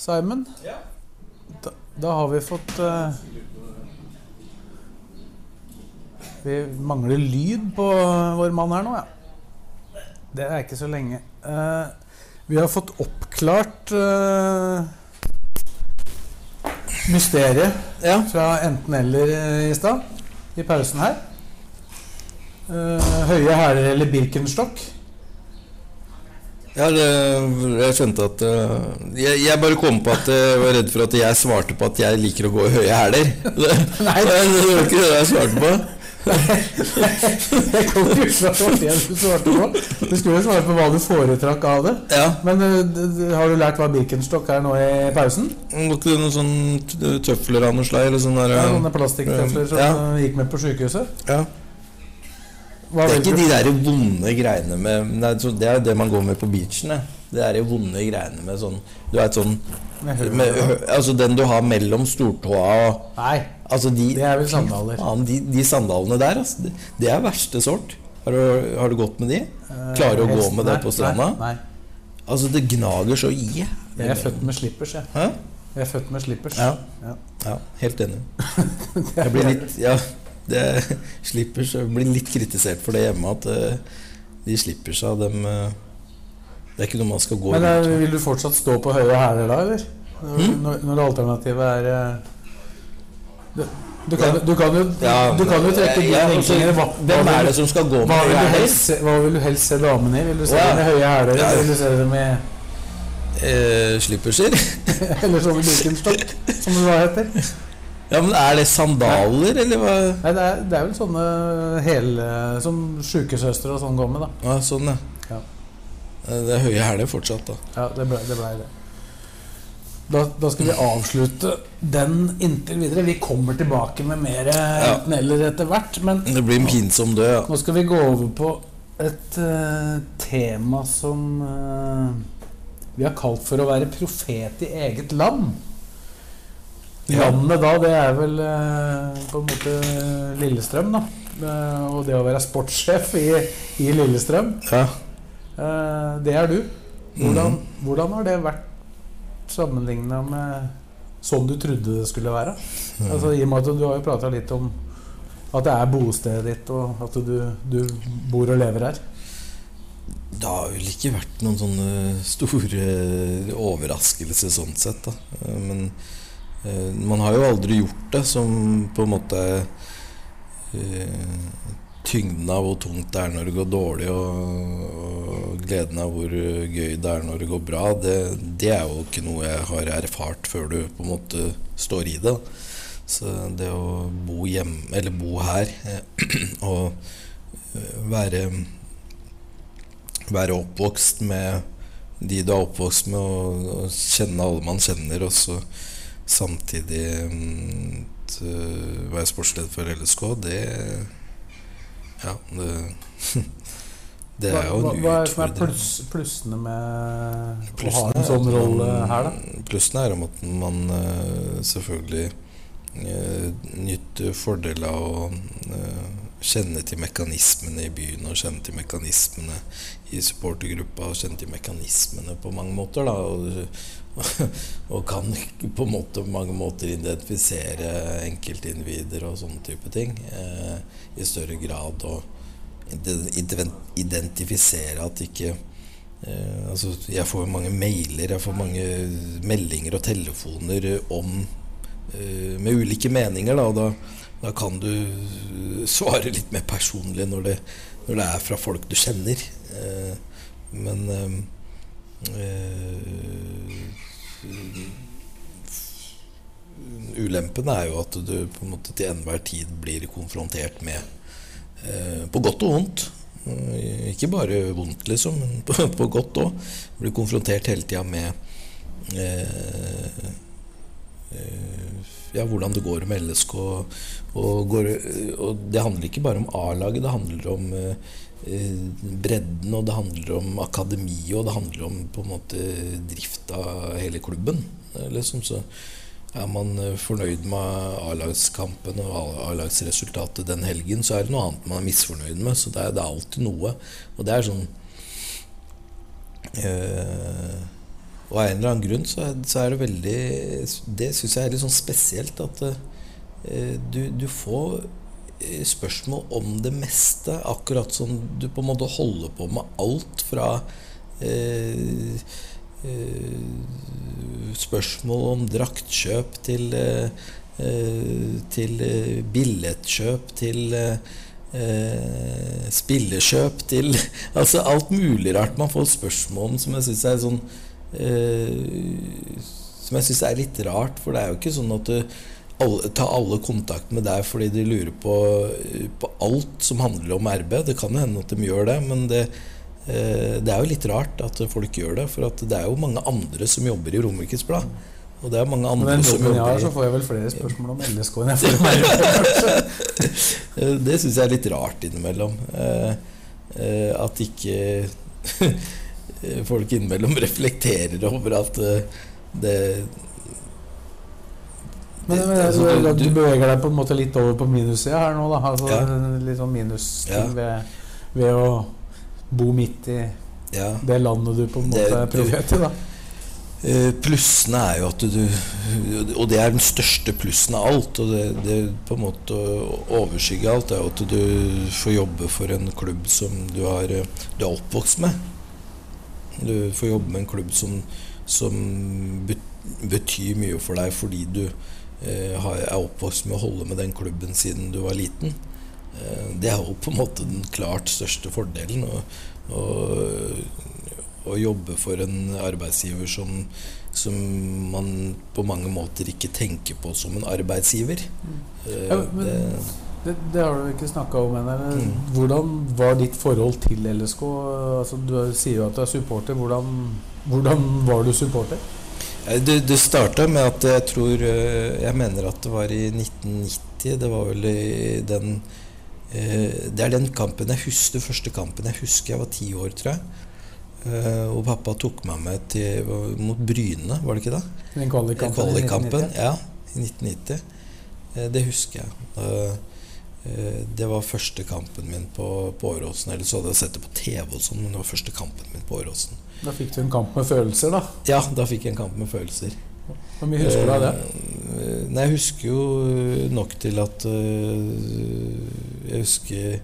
Simon, da, da har vi fått uh, Vi mangler lyd på vår mann her nå, ja. Det er ikke så lenge. Uh, vi har fått oppklart uh, mysteriet fra enten-eller i stad, i pausen her. Eh, høye hæler eller Birkenstock. Ja, det, jeg skjønte at eh, jeg, jeg bare kom på at jeg var redd for at jeg svarte på at jeg liker å gå i høye hæler. Nei, det var ikke det jeg svarte på. Jeg kom ikke ut fra det du svarte på. Du skulle jo svare på hva du foretrakk av det. Ja. Men eh, har du lært hva Birkenstock er nå i pausen? Ikke det noen sånne tøfler av noe slag? Eller sånn der, Ja, sånne plastikktøfler som Ja. eh, gikk med på sykehuset. Ja. Det er ikke de der vonde greiene med nei, Det er jo det man går med på beachen. Det, er de vonde greiene med sånn Du vet sånn Med med, Altså den du har mellom stortåa og Nei, Altså de det er vel sandaler. Faen, de, de sandalene der, altså, det, det er verste sort. Har du, har du gått med de? Klarer du å gå med det på stranda? Nei, nei. Altså, det gnager så i. Jeg er født med slippers, jeg. Hæ? Jeg er født med slippers. Ja. Ja. Ja, helt enig. Jeg blir litt Ja, det slipper seg blir litt kritisert for det hjemme at eh, de slipper seg, dem eh, Det er ikke noe man skal gå Men er, rundt vil du fortsatt stå på høye hæler da, eller? Mm. når, når alternativet er det, du, kan, du, kan jo, Ja, du kan jo trekke ja, altså, Hvem er det som skal gå med høye hæler? hva vil du helst se damene i? Vil du se dem med høye hæler, eller vil du se dem med Eh, slipperser? Eller sånne Birkenstock, som det da heter? Ja, men er det sandaler, eller hva? Nei, det er, det er vel sånne hele Som sjukesøstre og sånn går med, da. Ja, sånn, ja. Ja. Eh, Det er høye hæler fortsatt, da. Ja, det ble det. Ble det. Da, da skal vi avslutte den inntil videre. Vi kommer tilbake med mer Ja. enten-eller etter hvert. Men Det blir en pinsom død, ja. nå skal vi gå over på et uh, tema som uh, vi har kalt for å være profet i eget land. Landet da, det er vel eh, på en måte Lillestrøm, da. Eh, og det å være sportssjef i, i Lillestrøm, ja. eh, det er du. Hvordan, mm. hvordan har det vært sammenligna med sånn du trodde det skulle være? Altså, I og med at du har jo prata litt om at det er bostedet ditt, og at du, du bor og lever her. Det har vel ikke vært noen sånne store overraskelser sånn sett, da. Men man har jo aldri gjort det som på en måte eh, Tyngden av hvor tungt det er når det går dårlig, og, og gleden av hvor gøy det er når det går bra, det, det er jo ikke noe jeg har erfart før du på en måte står i det. Så det å bo hjemme, eller bo her, eh, og eh, være være oppvokst med de du er oppvokst med, og, og kjenne alle man kjenner, og så samtidig å være sportsleder for LSK, det Ja, det Det er jo en utfordring. hva er som er pluss, plussene med å ha en sånn rolle her, da? Plussene er om at man eh, selvfølgelig uh, nyter fordel av å eh, kjenne til mekanismene i byen og kjenne til mekanismene i supportergruppa og kjenne til mekanismene på mange måter. Da, og, og kan på måte mange måter identifisere enkeltindivider og sånne type ting eh, i større grad. Og identifisere at ikke Eh, altså, jeg får mange mailer, jeg får mange meldinger og telefoner om eh, med ulike meninger. Da, og da, da kan du svare litt mer personlig når det, når det er fra folk du kjenner. Eh, men eh, Ulempen er jo at du på en måte til enhver tid blir konfrontert med eh, På godt og vondt. Eh, Ikke bare vondt, liksom, men på, på godt òg. Blir konfrontert hele tida med eh, ja, hvordan det går med LSK. Og, går, og det handler ikke bare om A-laget, det handler om eh, bredden, og det handler om akademiet, og det handler om på en måte drift av hele klubben. Liksom, så er man fornøyd med A-lagskampen og A-lagsresultatet den helgen, så er det noe annet man er misfornøyd med. Så det er, det er alltid noe. Og det er sånn øh, Og av en eller annen grunn så er, så er det veldig Det syns jeg er litt sånn spesielt at øh, du, du, får spørsmål om det meste, akkurat som du på en måte holder på med alt fra øh, spørsmål om draktkjøp til, til billettkjøp til spillekjøp til Altså alt mulig rart. Man får spørsmål om som jeg syns er sånn Som jeg syns er litt rart, for det er jo ikke sånn at du alle, ta alle kontakt med deg fordi de lurer på, på alt som handler om RB. Det kan hende at de gjør det, men det, det er jo litt rart at folk gjør det. For det er jo mange andre som jobber i Romerikes Blad. Og det er mange andre Men som jobber jeg har, så får jeg vel flere spørsmål om LSK enn jeg får om RB. Det syns jeg er litt rart innimellom. Eh, eh, at ikke folk innimellom reflekterer over at eh, det Men, men altså, du, du- beveger deg på en måte litt over på minussida her nå, da. Altså, Ja. Litt sånn minusting ved, ved å bo midt i Ja. det landet du på en Det- måte er profet i, da. Eh, Plussene er jo at du Og det er den største plussen av alt. Og det, det på en måte overskygger alt, er jo at du får jobbe for en klubb som du, har, du er oppvokst med. Du får jobbe med en klubb som, som betyr mye for deg fordi du er oppvokst med å holde med den klubben siden du var liten. Eh, det er jo på en måte den klart største fordelen. Å jobbe for en arbeidsgiver som, som man på mange måter ikke tenker på som en arbeidsgiver. Eh, Ja, men- det, Det, det har du ikke snakka om ennå. Mm. Hvordan var ditt forhold til LSK? Altså, du sier jo at du er supporter. Hvordan, hvordan var du supporter? Eh, det, det starta med at jeg tror eh, Jeg mener at det var i 1990. Det var vel i den eh, Det er den kampen jeg husker, første kampen jeg husker. Jeg var ti år, tror jeg. Og pappa tok meg med til, mot Bryne, var det ikke det? Den kvalikkampen? i 1990? ja. I 1990. Eh, Det husker jeg. Eh, eh, Det var første kampen min på, på Åråsen. Eller så hadde jeg sett det på TV, og sånn, men det var første kampen min på Åråsen. Da fikk du en kamp med følelser, da. Ja, da fikk jeg en kamp med følelser. Hvor mye husker du av det? Eh, Nei, jeg husker jo nok til at eh, Jeg husker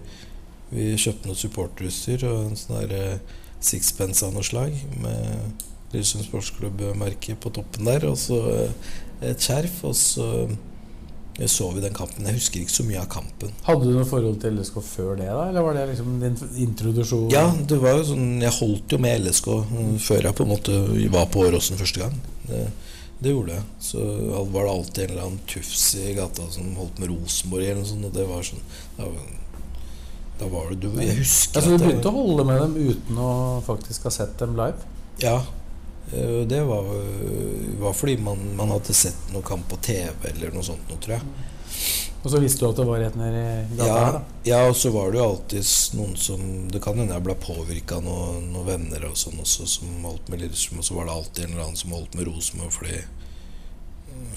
vi kjøpte noe supporterutstyr og en sånn der eh, sixpence av noe slag med Lillesund Sportsklubb-merket på toppen der, og så eh, et skjerf, og så eh, så vi den kampen. Jeg husker ikke så mye av kampen. Hadde du noe forhold til LSK før det, da? Eller var det liksom din introduksjon? Ja, det var jo sånn Jeg holdt jo med LSK eh, før jeg på en måte var på Åråsen første gang. Det, det gjorde jeg. Så var det alltid en eller annen tufs i gata som holdt med Rosenborg eller noe sånt, og det var sånn Da, da var det du Jeg husker Altså, du at det- begynte å holde med dem uten å faktisk ha sett dem live? Ja. Eh, Det var, var fordi man, man hadde sett noe kamp på TV eller noe sånt noe, tror jeg. Og så visste du at det var rett nede i gata Ja, her, da? ja, og så var det jo alltid noen som Det kan hende jeg ble påvirka av noen, noen venner og sånn også, som holdt med Lillestrøm, og så var det alltid en eller annen som holdt med Rosenborg fordi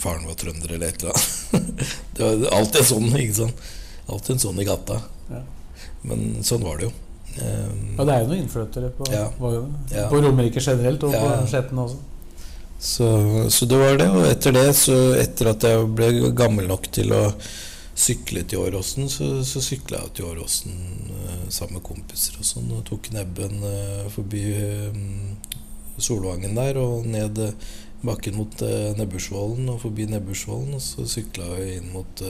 faren var trønder eller et eller annet. det var alltid sånn, ikke sant. Alltid en sånn i gata. Ja. Men sånn var det jo. Um, Ja, det er jo noen innflyttere på, Ja. Ja. på Romerike generelt, og Ja, på. Skjetten også. Så, så det var det. Og etter det, så etter at jeg ble gammel nok til å sykle til Åråsen, så, så sykla jeg til Åråsen eh, sammen med kompiser og sånn. Og tok nebben eh, forbi eh, Solvangen der og ned bakken mot uh, Nebbersvollen og forbi Nebbersvollen, Og så sykla vi inn mot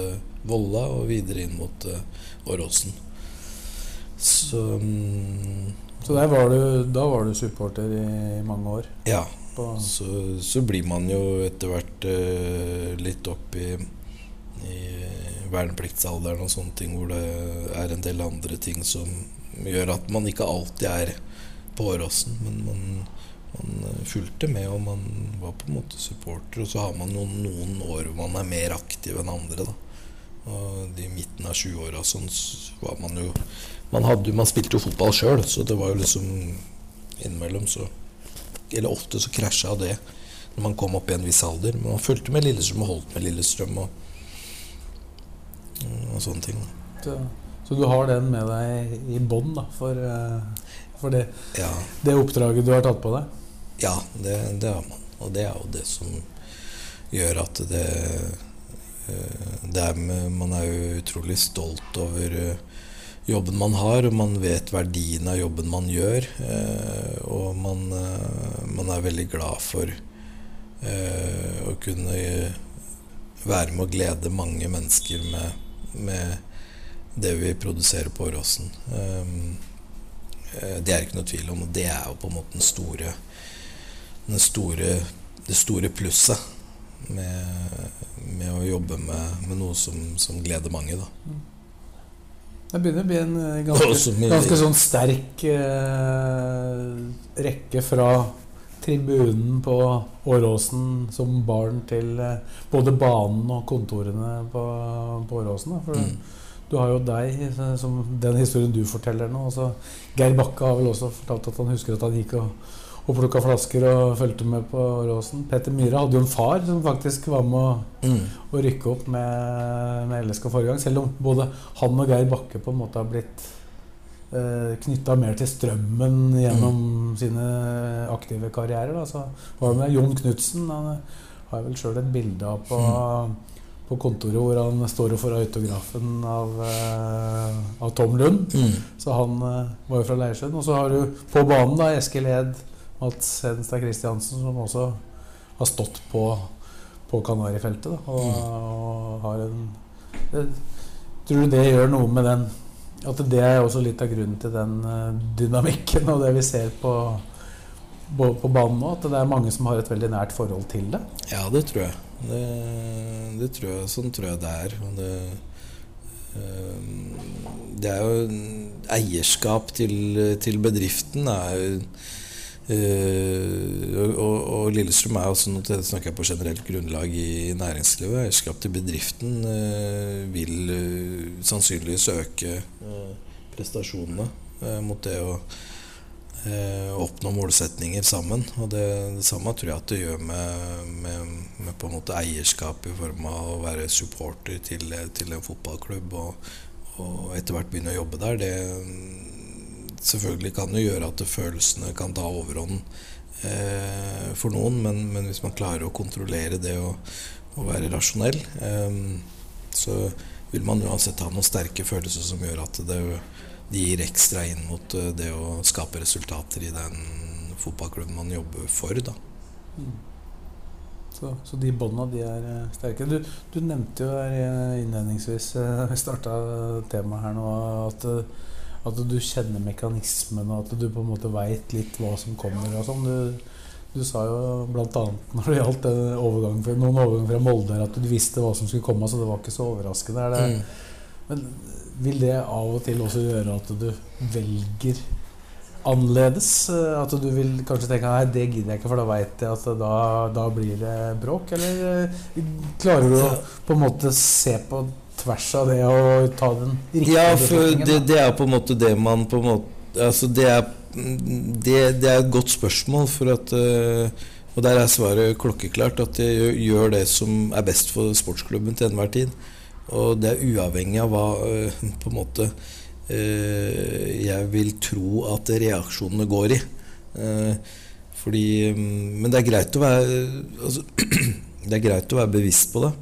Volla og videre inn mot Åråsen. Så mm, Så der var du, da var du supporter i mange år? ja. Så, så blir man jo etter hvert uh, litt opp i, i vernepliktsalderen og sånne ting, hvor det er en del andre ting som gjør at man ikke alltid er på Åråsen. Men man, man eh, fulgte med, og man var på en måte supporter. Og så har man noen, noen år hvor man er mer aktiv enn andre. da. Og i midten av 20-åra sånn, så var man jo man, hadde, man spilte jo fotball sjøl, så det var jo liksom innimellom så Eller ofte så krasja det når man kom opp i en viss alder. Men man fulgte med Lillestrøm og holdt med Lillestrøm og, og sånne ting. Så, så, du har den med deg i bånn for, eh, for det, ja. det, oppdraget du har tatt på deg? Ja, det, det har man. Og det er jo det som gjør at det Eh, det er med, man er jo utrolig stolt over eh, jobben man har, og man vet verdien av jobben man gjør. Eh, og man, man er veldig glad for å kunne være med å glede mange mennesker med, med det vi produserer på Åråsen. Det er ikke noe tvil om, og det er jo på en måte den store, den store, det store plusset med, med å jobbe med, med noe som, som, gleder mange. Da. Det begynner å bli en eh, ganske, ganske sånn sterk eh, rekke fra tribunen på Åråsen som barn til eh, både banen og kontorene på, på Åråsen. For mm. du har jo deg, eh, som den historien du forteller nå. Også Geir Bakke har vel også fortalt at han husker at han gikk og og plukka flasker og fulgte med på Råsen. Peter Myhre hadde jo en far som faktisk var med å, mm. å rykke opp med, med LSK forrige gang. Selv om både han og Geir Bakke på en måte har blitt eh, knytta mer til strømmen gjennom mm. sine aktive karrierer. Da. Så var det med Jon Knutsen. Han har jeg vel sjøl et bilde av på, mm. på, kontoret hvor han står og får autografen av, eh, av Tom Lund. Mm. Så han eh, var jo fra Leirsund. Og så har du på banen da Eskil Ed Mats Hedenstad Christiansen, som også har stått på, på Kanarifeltet. Og, og, har en det, Tror du det gjør noe med den At det er også litt av grunnen til den uh, dynamikken og det vi ser på, på, på banen nå? At det er mange som har et veldig nært forhold til det? Ja, det tror jeg. Det, det tror jeg sånn tror jeg det er. Det, uh, det er jo eierskap til, til bedriften er jo Uh, og, og, Lillestrøm er også noe det snakker jeg på generelt grunnlag i næringslivet. Eierskap til bedriften uh, vil uh, sannsynligvis øke prestasjonene mot det å oppnå målsetninger sammen. Og det, det, samme tror jeg at det gjør med, med, med, på en måte eierskap i form av å være supporter til, til en fotballklubb og, og etter hvert begynne å jobbe der. Det selvfølgelig kan jo gjøre at følelsene kan ta overhånd eh, for noen, men, men, hvis man klarer å kontrollere det og, og være rasjonell, eh, så vil man uansett ha noen sterke følelser som gjør at det, de gir ekstra inn mot eh, det å skape resultater i den fotballklubben man jobber for. Da. Mm. Så, så, de bånda de er eh, sterke. Du, du nevnte jo her eh, innledningsvis, vi starta temaet her nå, at at du kjenner mekanismen, og at du på en måte veit litt hva som kommer. og sånn. Du, du, sa jo bl.a. når det gjaldt overgang fra, noen overgang fra Molde, at du visste hva som skulle komme, så det var ikke så overraskende. Det, mm. Men vil det av og til også gjøre at du velger annerledes? At du vil kanskje tenke nei, det gidder jeg ikke, for da veit jeg at da, da, blir det bråk? Eller eh, klarer du å på en måte se på tvers av det å ta den riktige Ja, for det, det, er på en måte det man på en måte Altså, det er, det, det er et godt spørsmål, for at uh, Og der er svaret klokkeklart, at jeg gjør det som er best for sportsklubben til enhver tid. Og det er uavhengig av hva uh, på en måte uh, jeg vil tro at reaksjonene går i. fordi Men det er greit å være altså, Det er greit å være bevisst på det.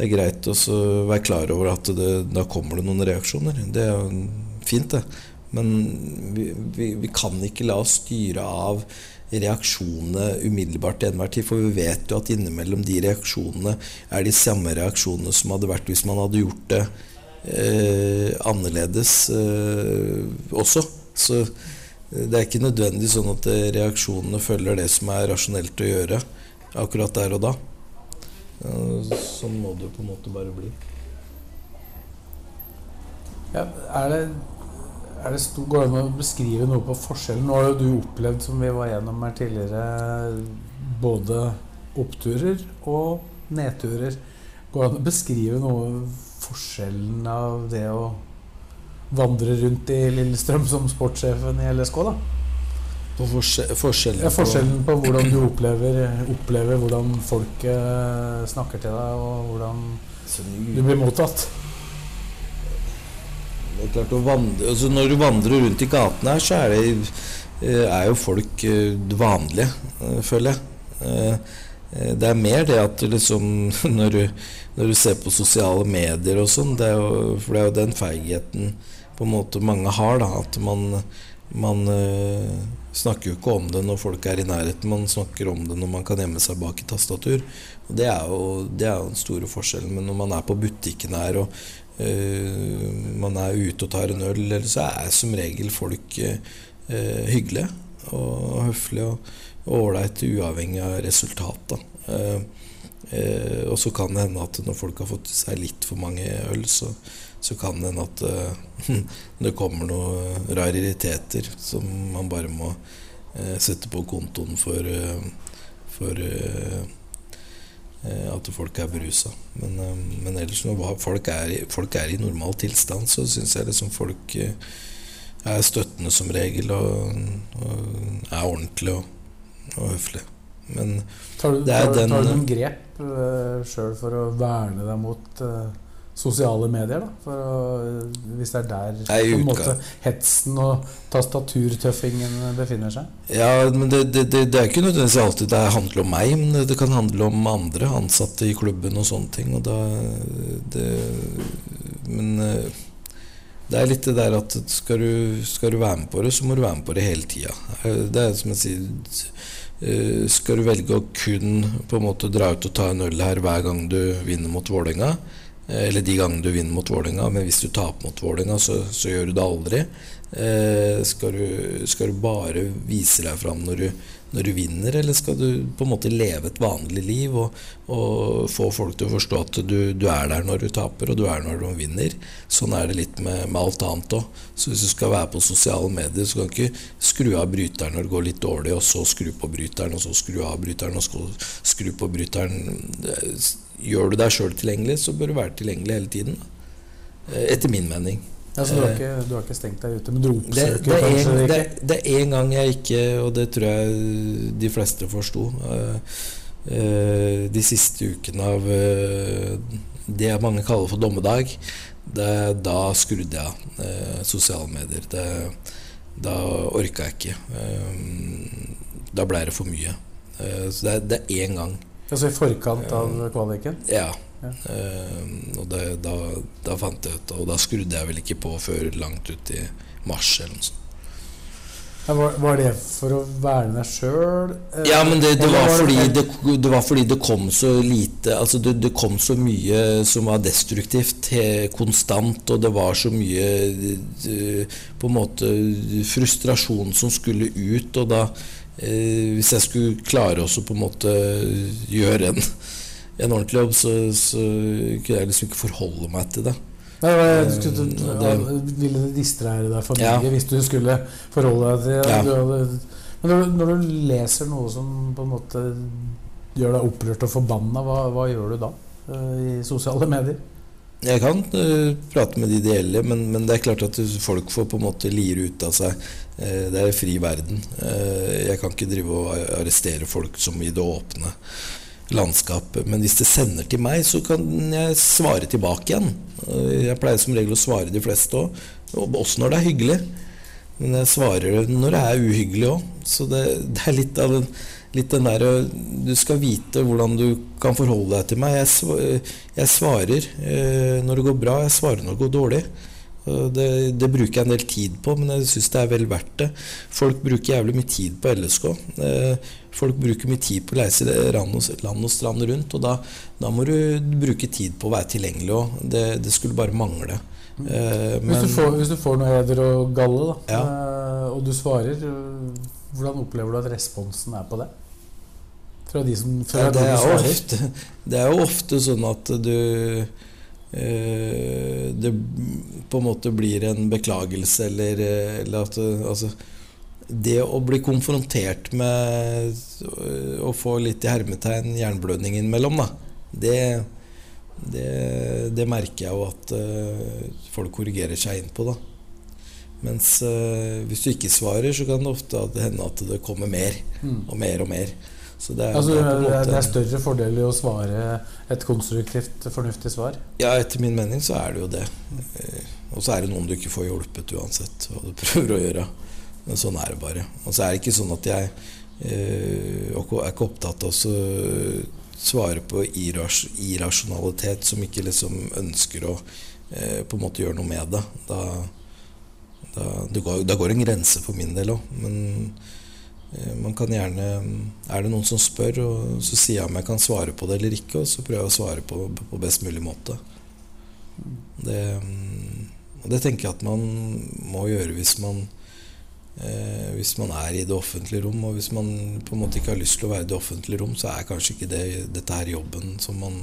Det er greit å være klar over at det, da kommer det noen reaksjoner. Det er fint, det. Men vi, vi, vi kan ikke la oss styre av reaksjonene umiddelbart til enhver tid. For vi vet jo at innimellom de reaksjonene er de samme reaksjonene som hadde vært hvis man hadde gjort det eh, annerledes eh, også. Så det er ikke nødvendig sånn at reaksjonene følger det som er rasjonelt å gjøre akkurat der og da. Sånn må det på en måte bare bli. Ja, er det Er det stor, Går det an å beskrive noe på forskjellen? Nå har jo du opplevd, som vi var gjennom her tidligere, både oppturer og nedturer. Går det an å beskrive noe forskjellen av det å vandre rundt i Lillestrøm som sportssjefen i LSK, da? På forskjell, forskjellen, Ja, forskjellen på hvordan du opplever, opplever hvordan folk eh, snakker til deg, og hvordan du blir mottatt. Det er klart å vandre, altså Når du vandrer rundt i gatene her, så er, det, eh, er jo folk eh, vanlige, eh, føler jeg. Eh, eh, Det er mer det at du liksom Når du, når du ser på sosiale medier og sånn, det er for det er jo den feigheten på en måte mange har, da. At man, man eh, snakker jo ikke om det når folk er i nærheten, man snakker om det når man kan gjemme seg bak i tastatur. Og det er jo, den store forskjellen. Men når man er på butikken her og eh, man er ute og tar en øl, eller så er som regel folk eh, hyggelige og høflige og ålreite uavhengig av resultat. Uh, eh, og så kan det hende at når folk har fått seg litt for mange øl, så, så kan det hende at eh, det kommer noen rariteter som man bare må eh, sette på kontoen for, eh, for eh, eh, at folk er berusa. Men, eh, men ellers når folk er, folk er i normal tilstand, så syns jeg liksom folk eh, er støttende som regel og, og er ordentlige og, og høflige. Men Tar du, Det er tar, den- tar du grep uh, sjøl for å verne deg mot eh, sosiale medier? da? For å, hvis det er der Nei, på en måte hetsen og tastaturtøffingen befinner seg? Ja, men det, det, det, det er ikke nødvendigvis alltid det handler om meg, men det, kan handle om andre ansatte i klubben og sånne ting. Og da, det, men eh, det er litt det der at skal du, skal du være med på det, så må du være med på det hele tida. Det er som jeg sier eh, Skal du velge å kun på en måte dra ut og ta en øl her hver gang du vinner mot Vålerenga, eller de gangene du vinner mot Vålerenga, men hvis du taper mot Vålerenga, så, så gjør du det aldri. Eh, skal, du, skal du bare vise deg fram når du, når du vinner, eller skal du på en måte leve et vanlig liv og, og få folk til å forstå at du, du er der når du taper, og du er der når du vinner? Sånn er det litt med, med alt annet òg. Så hvis du skal være på sosiale medier, så kan du ikke skru av bryteren når det går litt dårlig, og så skru på bryteren, og så skru av bryteren, og så skru på bryteren. Gjør du deg sjøl tilgjengelig, så bør du være tilgjengelig hele tiden. Eh, Etter min mening. Altså, du, har Eh, ikke, du har ikke stengt deg ute, men du det, oppsøker det, er en, det det, er en gang jeg ikke, og det tror jeg de fleste forsto eh, De siste ukene av det mange kaller for dommedag, det, da skrudde jeg av eh, sosiale medier. Det, da orka jeg ikke. Eh, da ble det for mye. Eh, så det, det er én gang. Altså i forkant av kvaliken? Ja. Ja. Uh, og det, da, da fant jeg ut Og da skrudde jeg vel ikke på før langt ut i mars eller noe sånt. Ja, var, var det for å verne deg sjøl? Ja, men det, det, var fordi det, det var fordi det kom så lite Altså det, det kom så mye som var destruktivt konstant, og det var så mye eh, på en måte frustrasjon som skulle ut, og da eh, Hvis jeg skulle klare også på en måte gjøre en, en ordentlig jobb, så, så kunne jeg liksom ikke forholde meg til det. Nei, du skulle, Eh, det- ville det distrahere deg for mye Ja. hvis du skulle forholde deg til Ja. hadde, Men når, du- når du leser noe som på en måte gjør deg opprørt og forbanna, hva, hva gjør du da eh, i sosiale medier? Jeg kan uh, prate med de ideelle, men, men det er klart at folk får på en måte lire ut av seg. Uh, det er en fri verden. Uh, jeg kan ikke drive og arrestere folk som i det åpne landskapet. Men hvis det sender til meg, så kan jeg svare tilbake igjen. Jeg pleier som regel å svare de fleste òg, også når det er hyggelig. Men jeg svarer når det er uhyggelig òg. Så det, det er litt av en Litt den der Du skal vite hvordan du kan forholde deg til meg. Jeg, jeg svarer eh, når det går bra, jeg svarer når det går dårlig. Det, det bruker jeg en del tid på, men jeg syns det er vel verdt det. Folk bruker jævlig mye tid på LSK. Eh, folk bruker mye tid på å reise land og, strand rundt, og da, da må du bruke tid på å være tilgjengelig òg. Det, det skulle bare mangle. Eh, Hvis, du får, hvis du får noe heder og galle, da, Ja. eh, og du svarer, hvordan opplever du at responsen er på det? Fra de som fra Ja, det, er ofte, det er jo ofte sånn at du eh, det på en måte blir en beklagelse, eller, eh, eller at eh, altså, Det å bli konfrontert med å få litt i hermetegn jernblødning innimellom, da, det, det, det, merker jeg jo at uh, folk korrigerer seg inn på. da. Mens uh, hvis du ikke svarer, så kan det ofte hende at det kommer mer mm. og mer og mer. Så det, altså, det, er, det er større fordel i å svare et konstruktivt, fornuftig svar? Ja, etter min mening så er det jo det. Eh, og så er det noen du ikke får hjulpet uansett hva du prøver å gjøre. Men sånn er det bare. Og så er det ikke sånn at jeg øh, er ikke opptatt av å svare på irras irrasjonalitet som ikke liksom ønsker å øh, på en måte gjøre noe med det. Da, da, det går, da går en grense for min del òg. Men Eh, man kan gjerne Er det noen som spør, og så sier jeg om jeg kan svare på det eller ikke, og så prøver jeg å svare på, på best mulig måte. Det, og det tenker jeg at man må gjøre hvis man eh, hvis man er i det offentlige rom. Og hvis man på en måte ikke har lyst til å være i det offentlige rom, så er kanskje ikke det, dette her jobben som man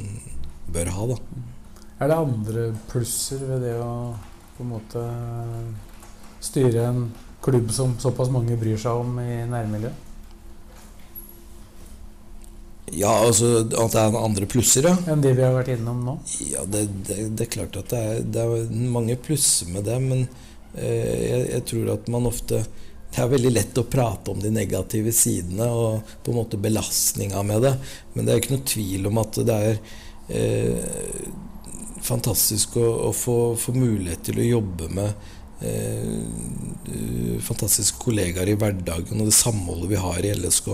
bør ha. Da. Er det andre plusser ved det å på en måte styre en klubb som såpass mange bryr seg om i nærmiljøet? Ja, altså at det er andre plusser, ja. Enn de vi har vært innom nå? Ja, det, det, det er klart at det er, det er, mange plusser med det, men eh, jeg, jeg, tror at man ofte Det er veldig lett å prate om de negative sidene og på en måte belastninga med det, men det er ikke noe tvil om at det er eh, fantastisk å, å få, få mulighet til å jobbe med fantastiske kollegaer i hverdagen og det samholdet vi har i LSK.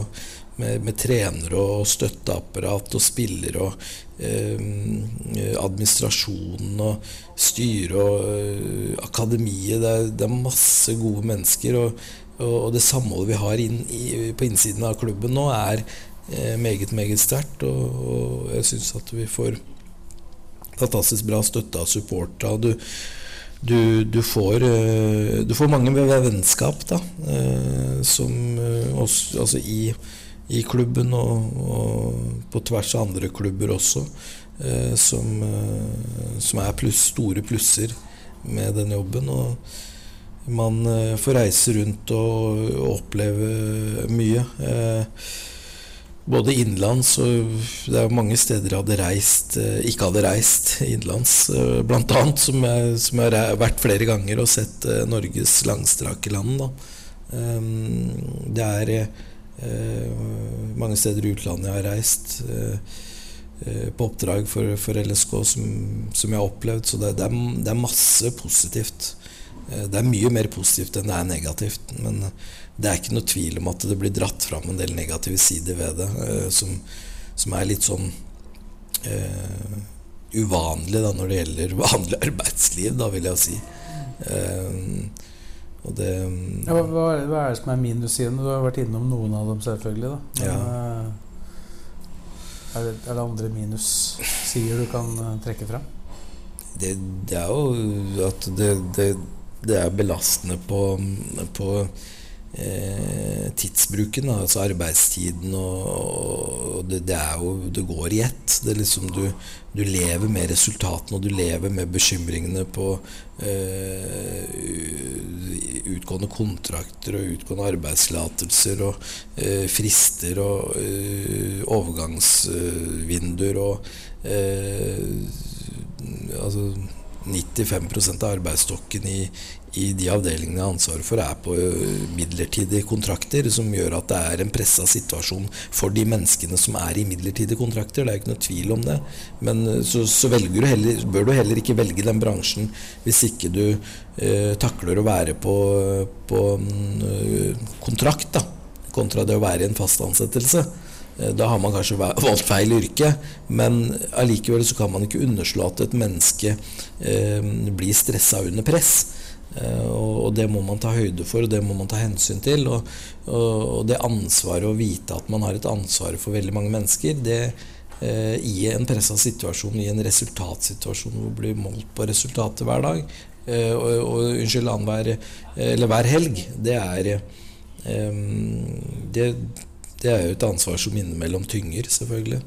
Med, med trenere og støtteapparat og spillere og eh, administrasjonen og styret og eh, akademiet. Det er, det er, masse gode mennesker. Og, og, og det samholdet vi har inn, i, på innsiden av klubben nå, er eh, meget, meget sterkt. Og, og jeg syns at vi får fantastisk bra støtte av supporterne. Du, du, får, eh, du, får, mange vennskap da, eh, som eh, også, altså i, i, klubben og, og, på tvers av andre klubber også, som, som er pluss, store plusser med den jobben. Og man får reise rundt og, oppleve mye. Både innenlands og Det er mange steder jeg hadde reist, eh, ikke hadde reist innenlands, bl.a. blant annet, som som jeg har vært flere ganger og sett eh, Norges langstrake land. Da. Ehm, det er mange steder i utlandet jeg har reist på oppdrag for, for LSK som, som, jeg har opplevd, så det, det, er, det er masse positivt. Det er mye mer positivt enn det er negativt. Men det er ikke noe tvil om at det blir dratt fram en del negative sider ved det, uh, som, som, er litt sånn uh, uvanlig da, når det gjelder vanlig arbeidsliv, da, vil jeg si. Uh, og det ja, hva, hva, er det som er minussidene? Du har vært innom noen av dem, selvfølgelig. da Men, ja. er, det, er, det, andre minussider du kan trekke fram? Det, det, er jo at det, det er belastende på, på eh, tidsbruken, da, altså arbeidstiden og, det, det, er jo Det går i ett. Det er liksom du, du lever med resultatene, og du lever med bekymringene på eh, utgående kontrakter og utgående arbeidstillatelser og eh, frister og eh, overgangsvinduer og eh, altså 95% av arbeidsstokken i, i de avdelingene jeg har ansvaret for, er på midlertidige kontrakter, som gjør at det er en pressa situasjon for de menneskene som er i midlertidige kontrakter. Det er ikke noe tvil om det. Men så, så du heller, bør du heller ikke velge den bransjen hvis ikke du eh, takler å være på, på øh, kontrakt, da, kontra det å være i en fast ansettelse. Eh, da har man kanskje valgt feil yrke, men allikevel så kan man ikke underslå at et menneske eh, blir stressa under press. Eh, og, det må man ta høyde for, og det må man ta hensyn til. Og, og, det ansvaret å vite at man har et ansvar for veldig mange mennesker, det eh, i en pressa situasjon, i en resultatsituasjon hvor man blir målt på resultatet hver dag, eh, og, og unnskyld, annenhver eller hver helg, det er eh, det det er jo et ansvar som innimellom tynger, selvfølgelig.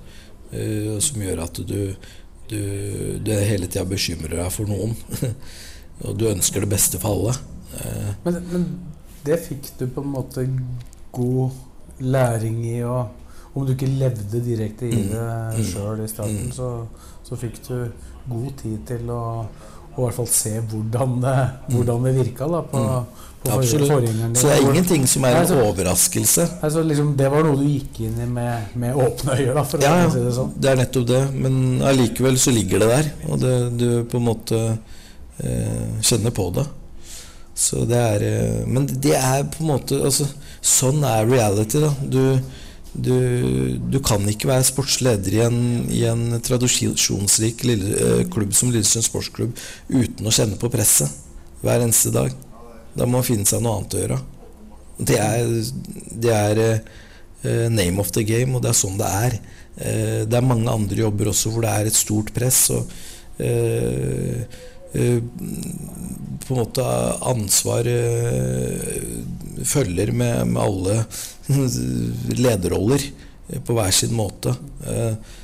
Uh, som gjør at du du, du hele tida bekymrer deg for noen. og du ønsker det beste for alle. Uh, Men, men det fikk du på en måte god læring i, og om du ikke levde direkte i Mm. det Mm. sjøl i starten, Mm. så, så fikk du god tid til å, å i hvert fall se hvordan det, hvordan det virka da, på, Mm. Absolutt. forgjengeren din. Så det er ingenting som er en overraskelse. Altså, liksom, det var noe du gikk inn i med, med åpne øyne, Ja, si det sånn. det er nettopp det. Men allikevel så ligger det der, og det, du på en måte eh, kjenner på det. Så det er eh, Men det er på en måte altså, Sånn er reality, da. Du, du, du kan ikke være sportsleder i en, i en tradisjonsrik lille, eh, klubb som Lillesund sportsklubb uten å kjenne på presset hver eneste dag. Da må man finne seg noe annet å gjøre. Det er, det er uh, name of the game, og det er sånn det er. Uh, det er mange andre jobber også hvor det er et stort press. og uh, på en måte ansvar følger med, med alle lederroller på hver sin måte.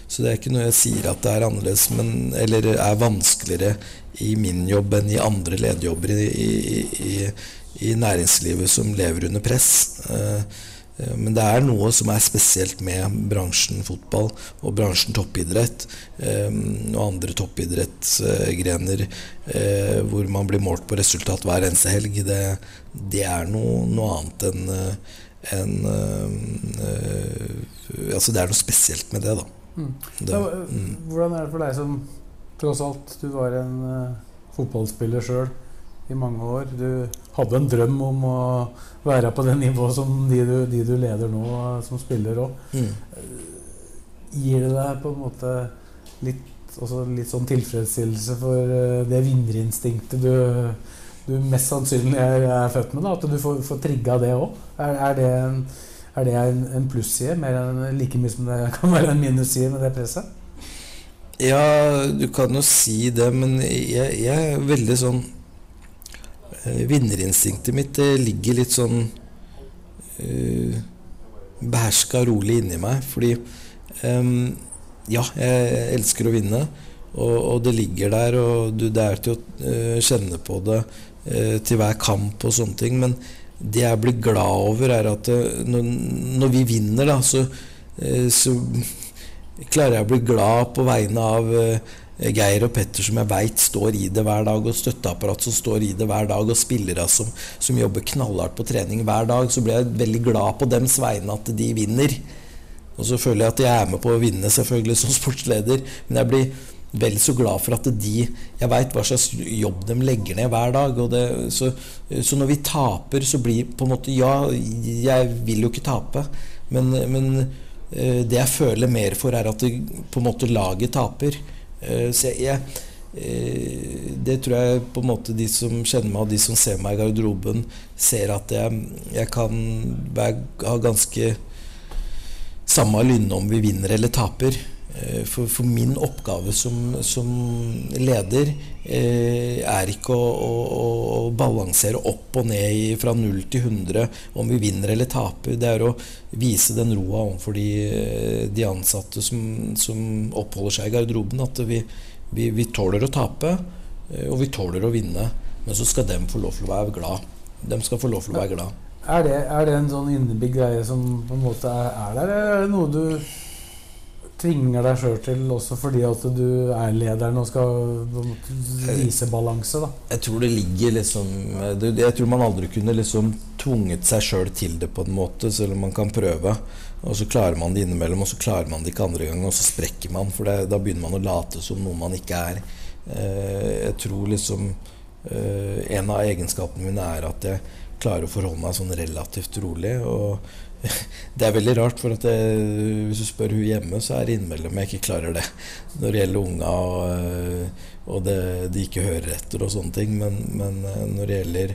Så det er ikke noe jeg sier at det er annerledes, men, eller er vanskeligere i min jobb enn i andre lederjobber i, i, i, i næringslivet som lever under press. Eh, eh, Men det er noe som er spesielt med bransjen fotball og bransjen toppidrett eh, og andre toppidrettsgrener hvor man blir målt på resultat hver eneste helg. Det, det er noe, noe annet enn eh, Altså, det er noe spesielt med det, da. Mm. Det, mm. Hvordan er det for deg som tross alt Du var en uh, fotballspiller sjøl i mange år. Du hadde en drøm om å være på det nivået som de du, de du leder nå, uh, som spiller òg. Mm. Gir det deg på en måte litt, også litt sånn tilfredsstillelse for uh, det vinnerinstinktet du, du mest sannsynlig er, er født med? da, At du får, får trigga det òg? Er, er det en, er det en, en plusside, mer enn like mye som det kan være en minusside med det presset? Ja, du kan jo si det, men jeg, jeg er veldig sånn eh, Vinnerinstinktet mitt ligger litt sånn uh, beherska rolig inni meg. Fordi um, ja, jeg elsker å vinne, og, og det ligger der, og du, det er til å eh, kjenne på det uh, til hver kamp og sånne ting. Men det jeg blir glad over, er at eh, når, når vi vinner, da, så, uh, så klarer jeg å bli glad på vegne av eh, Geir og Petter, som jeg veit står i det hver dag, og støtteapparat som står i det hver dag, og spillere som, som jobber knallhardt på trening hver dag, så blir jeg veldig glad på dems vegne at de vinner. Og så føler jeg at jeg er med på å vinne, selvfølgelig, som sportsleder, men jeg blir vel så glad for at de Jeg veit hva slags jobb de legger ned hver dag. Det, så, så når vi taper, så blir på en måte Ja, jeg vil jo ikke tape, men, men det jeg føler mer for, er at det, på en måte laget taper. Eh, Så jeg, eh, Det tror jeg på en måte de som kjenner meg, og de som ser meg i garderoben, ser at jeg, jeg kan ha ganske samme lynne om vi vinner eller taper. Eh, For, for min oppgave som, som leder eh, er ikke å, å, å balansere opp og ned fra 0 til 100 om vi vinner eller taper. Det er å vise den roa overfor de, eh, de ansatte som, som oppholder seg i garderoben. At vi, vi, vi tåler å tape, eh, og vi tåler å vinne. Men så skal de få lov til å være glad. De skal få lov til å være glad. Er det, er det en sånn innebygd greie som på en måte er, er der, eller er det noe du tvinger deg sjøl til også fordi at du er lederen og skal vise balanse? da? Jeg tror det ligger liksom Jeg tror man aldri kunne liksom tvunget seg sjøl til det på en måte, selv om man kan prøve. Og så klarer man det innimellom, og så klarer man det ikke andre gangen, og så sprekker man. For det, da begynner man å late som noe man ikke er. Eh, jeg tror liksom eh, En av egenskapene mine er at jeg klarer å forholde meg sånn relativt rolig. Og det er veldig rart, for jeg, hvis du spør hun hjemme, så er det innimellom jeg ikke klarer det. Når det gjelder unga og, øh, og det, de ikke hører etter og sånne ting. Men, men øh, når det gjelder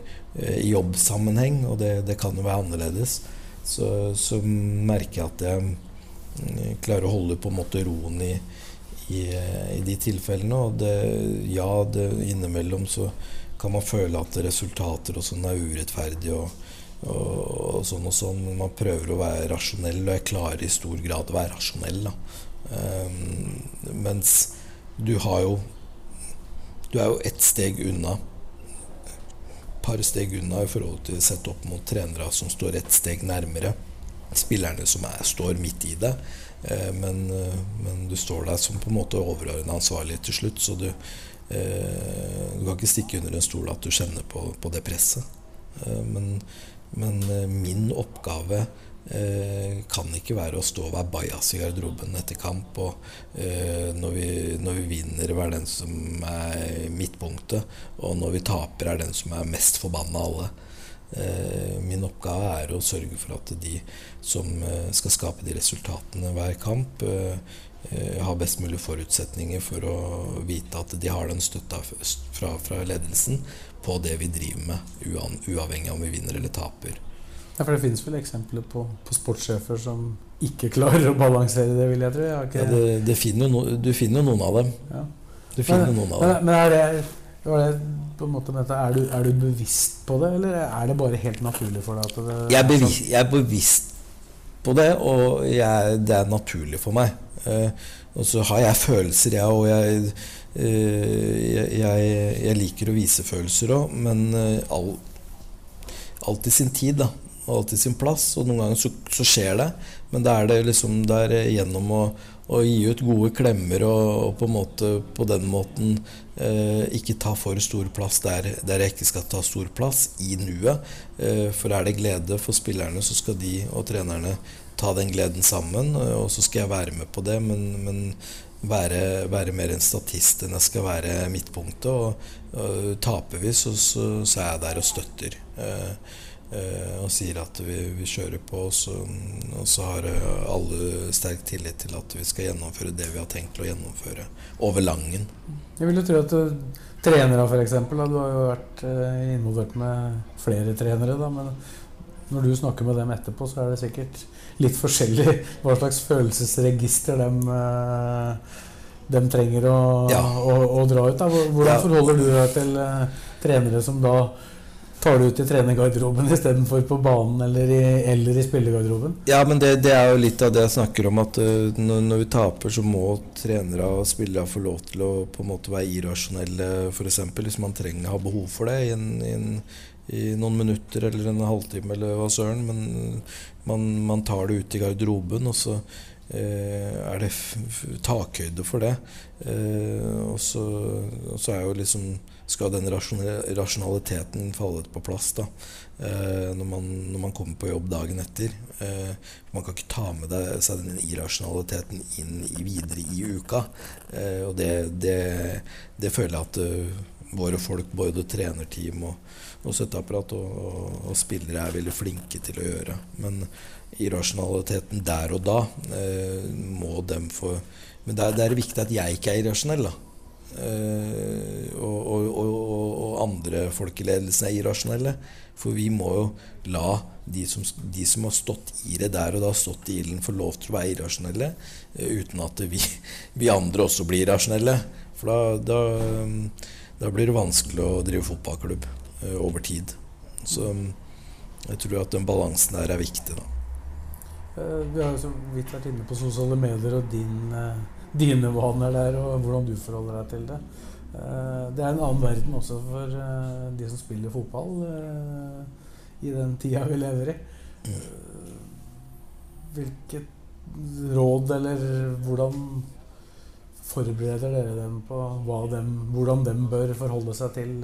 i jobbsammenheng, og det, det kan jo være annerledes, så, så merker jeg at jeg øh, klarer å holde på en måte roen i, i, i de tilfellene. Og det, ja, innimellom så kan man føle at resultater og sånn er urettferdig. og og, sånn og sånn. Man prøver å være rasjonell, og jeg klarer i stor grad å være rasjonell. Um, mens du har jo Du er jo ett steg unna par steg unna i forhold til sett opp mot trenere som står ett steg nærmere. Spillerne som er, står midt i det. Eh, men, eh, men, du står der som på en måte overordna ansvarlig til slutt, så du, eh, du kan ikke stikke under en stol at du kjenner på, på det presset. Eh, men, men eh, min oppgave Eh, kan ikke være å stå og være bajas i garderoben etter kamp. Og eh, når, vi, når, vi, vinner, være den som er midtpunktet. Og når vi taper, er den som er mest forbanna av alle. Min oppgave er å sørge for at de som skal skape de resultatene hver kamp, har best mulig forutsetninger for å vite at de har den støtta fra, fra ledelsen på det vi driver med, uavhengig av om vi vinner eller taper. Ja, For det finnes vel eksempler på, på sportssjefer som ikke klarer å balansere det, vil jeg tro? Jeg ja, det, det finner no, du finner noen av dem. Ja. Du finner men, noen av dem. Men, er det, det på en måte med dette, er, du, er, du, bevisst på det, eller er det bare helt naturlig for deg? Det, jeg, er bevisst, jeg, er bevisst, på det, og jeg, det er naturlig for meg. Eh, og så har jeg følelser, jeg, og jeg, eh, jeg, liker å vise følelser òg, men eh, all, alt i sin tid, da og i sin plass. Og noen ganger så, så skjer det, men da er det liksom der gjennom å, å gi ut gode klemmer og, og, på måte på den måten eh, ikke ta for stor plass der, der, jeg ikke skal ta stor plass, i nuet. Eh, for er det glede for spillerne, så skal de og trenerne ta den gleden sammen. Og så skal jeg være med på det, men, men være, være, mer en statist enn jeg skal være midtpunktet. Og, og taper vi, så, så, så, er jeg der og støtter. Eh, Eh, og sier at vi, vi kjører på, så, og så, har eh, alle sterk tillit til at vi skal gjennomføre det vi har tenkt å gjennomføre over Langen. Jeg vil jo tro at du, trenere, f.eks. Du har jo vært uh, involvert med flere trenere. Da, men når du snakker med dem etterpå, så er det sikkert litt forskjellig hva slags følelsesregister de, de trenger å, ja. å, å, dra ut. Da. Hvordan ja. forholder du deg til trenere som da tar det ut i trenergarderoben istedenfor på banen eller i, eller i spillergarderoben? Ja, men det, det, er jo litt av det jeg snakker om, at uh, når, når, vi taper, så må trenere og spillere få lov til å på en måte være irrasjonelle, f.eks. Hvis man trenger å ha behov for det i, en, i, en, i, noen minutter eller en halvtime eller hva søren. Men man, man, tar det ut i garderoben, og så eh, er det takhøyde for det. Eh, og, så, og så er jo liksom skal den rasjonaliteten falle på plass da, eh, når, man, når, man, kommer på jobb dagen etter. Eh, man kan ikke ta med deg, seg den irrasjonaliteten inn i, videre i uka. Eh, og det, det, det, føler jeg at uh, våre folk, både trenerteam og, og støtteapparat og, og, og, spillere, er veldig flinke til å gjøre. Men irrasjonaliteten der og da eh, må dem få Men det er, det er viktig at jeg ikke er irrasjonell. da Eh, og, og, andre folk i ledelsen er irrasjonelle. For vi må jo la de som, de som, har stått i det der og da stått i ilden, få lov til å være irrasjonelle. Eh, uten at vi, vi, andre også blir irrasjonelle. For da, da, da, blir det vanskelig å drive fotballklubb eh, over tid. Så jeg tror at den balansen der er viktig. da. Vi har jo så vidt vært inne på sosiale medier og din dine vaner der, og hvordan du forholder deg til det. Eh, det er en annen verden også for eh, de som spiller fotball eh, i den tida vi lever i. Hvilket råd, eller hvordan forbereder dere dem på dem, hvordan de bør forholde seg til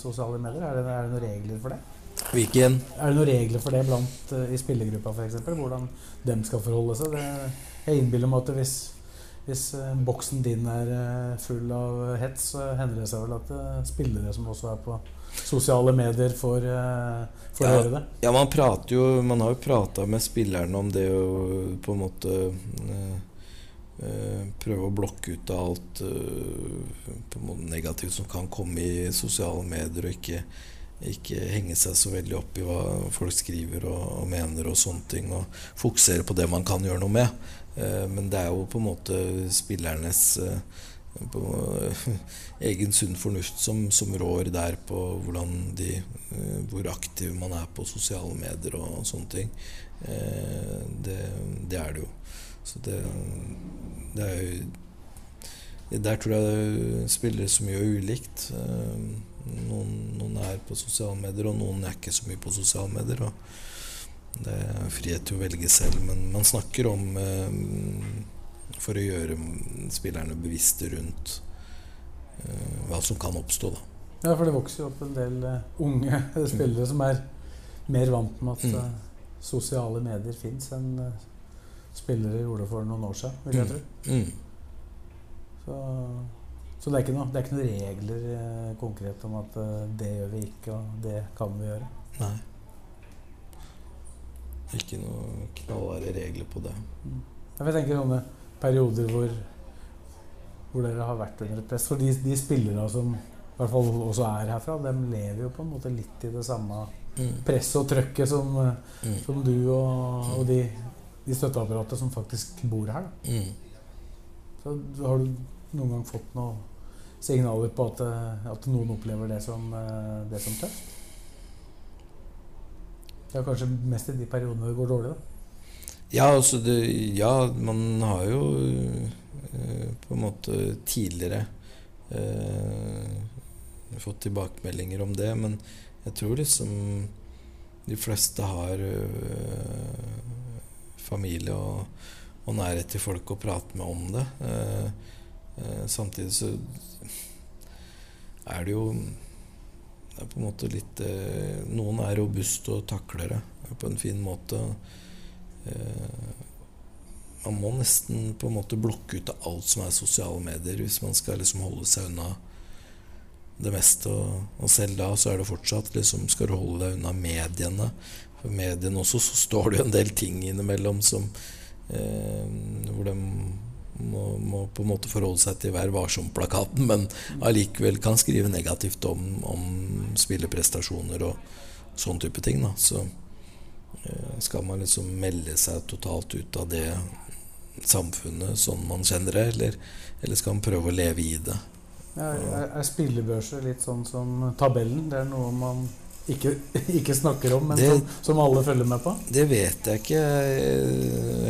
sosiale medier? Er det, er det noen regler for det? Hvilken? Er det noen regler for det blant, i spillergruppa f.eks.? Hvordan de skal forholde seg? Det, jeg innbiller meg at hvis hvis uh, boksen din er full av hets, så hender det seg vel at spillere som også er på sosiale medier, får, får ja, høre det. Ja, man prater jo Man har jo prata med spillerne om det å på en måte prøve å blokke ut av alt en måte negativt som kan komme i sosiale medier, og ikke, ikke henge seg så veldig opp i hva folk skriver og, og mener og sånne ting, og fokusere på det man kan gjøre noe med. Eh, men det er jo på en måte spillernes eh, på, egen sunn fornuft som, som, rår der på hvordan de, eh, hvor aktiv man er på sosiale medier og, sånne ting. Det, det, er det jo. Så det, det er jo der tror jeg spillere som gjør ulikt. Eh, noen, noen, er på sosiale medier, og noen er ikke så mye på sosiale medier. Og det er frihet til å velge selv, men man snakker om eh, for å gjøre spillerne bevisste rundt eh, hva som kan oppstå. da. Ja, for det vokser jo opp en del unge spillere som er mer vant med at mm. sosiale medier fins enn spillere gjorde for noen år siden, vil jeg mm. tro. Mm. Så, så det, er ikke noen regler eh, konkret om at eh, det gjør vi ikke, og det kan vi gjøre. Nei. Ikke noen knallharde regler på det. Mm. Jeg tenker sånne perioder hvor, hvor dere har vært under et press. For de, de spillerne som i hvert fall også er herfra, de lever jo på en måte litt i det samme mm. presset og trøkket som, eh, mm. som du og, og de, de støtteapparatet som faktisk bor her. Mm. Så har du noen gang fått noen signaler på at, eh, at noen opplever det som, eh, det som tøft? Det er kanskje mest i de periodene det går dårlig, da? Ja, altså det, ja, man har jo eh, på en måte tidligere eh, fått tilbakemeldinger om det, men jeg tror liksom de fleste har øh, familie og, og, nærhet til folk å prate med om det. Eh, Eh, samtidig så er det jo det er på en måte litt eh, Noen er robuste og takler det på en fin måte. Man må nesten på en måte blokke ut av alt som er sosiale medier, hvis man skal liksom holde seg unna det meste. Og selv da så er det fortsatt liksom, Skal du holde deg unna mediene? Mediene også så står det jo en del ting innimellom som eh, hvor de må, må, på en måte forholde seg til Vær varsom-plakaten, men allikevel kan skrive negativt om, om spilleprestasjoner og sånn type ting. Da. Så eh, skal man liksom melde seg totalt ut av det samfunnet sånn man kjenner det, eller, eller skal man prøve å leve i det? Ja, er, er spillebørser litt sånn som tabellen? Det er noe man ikke, ikke snakker om, men det, som, som, alle følger med på? Det vet jeg ikke.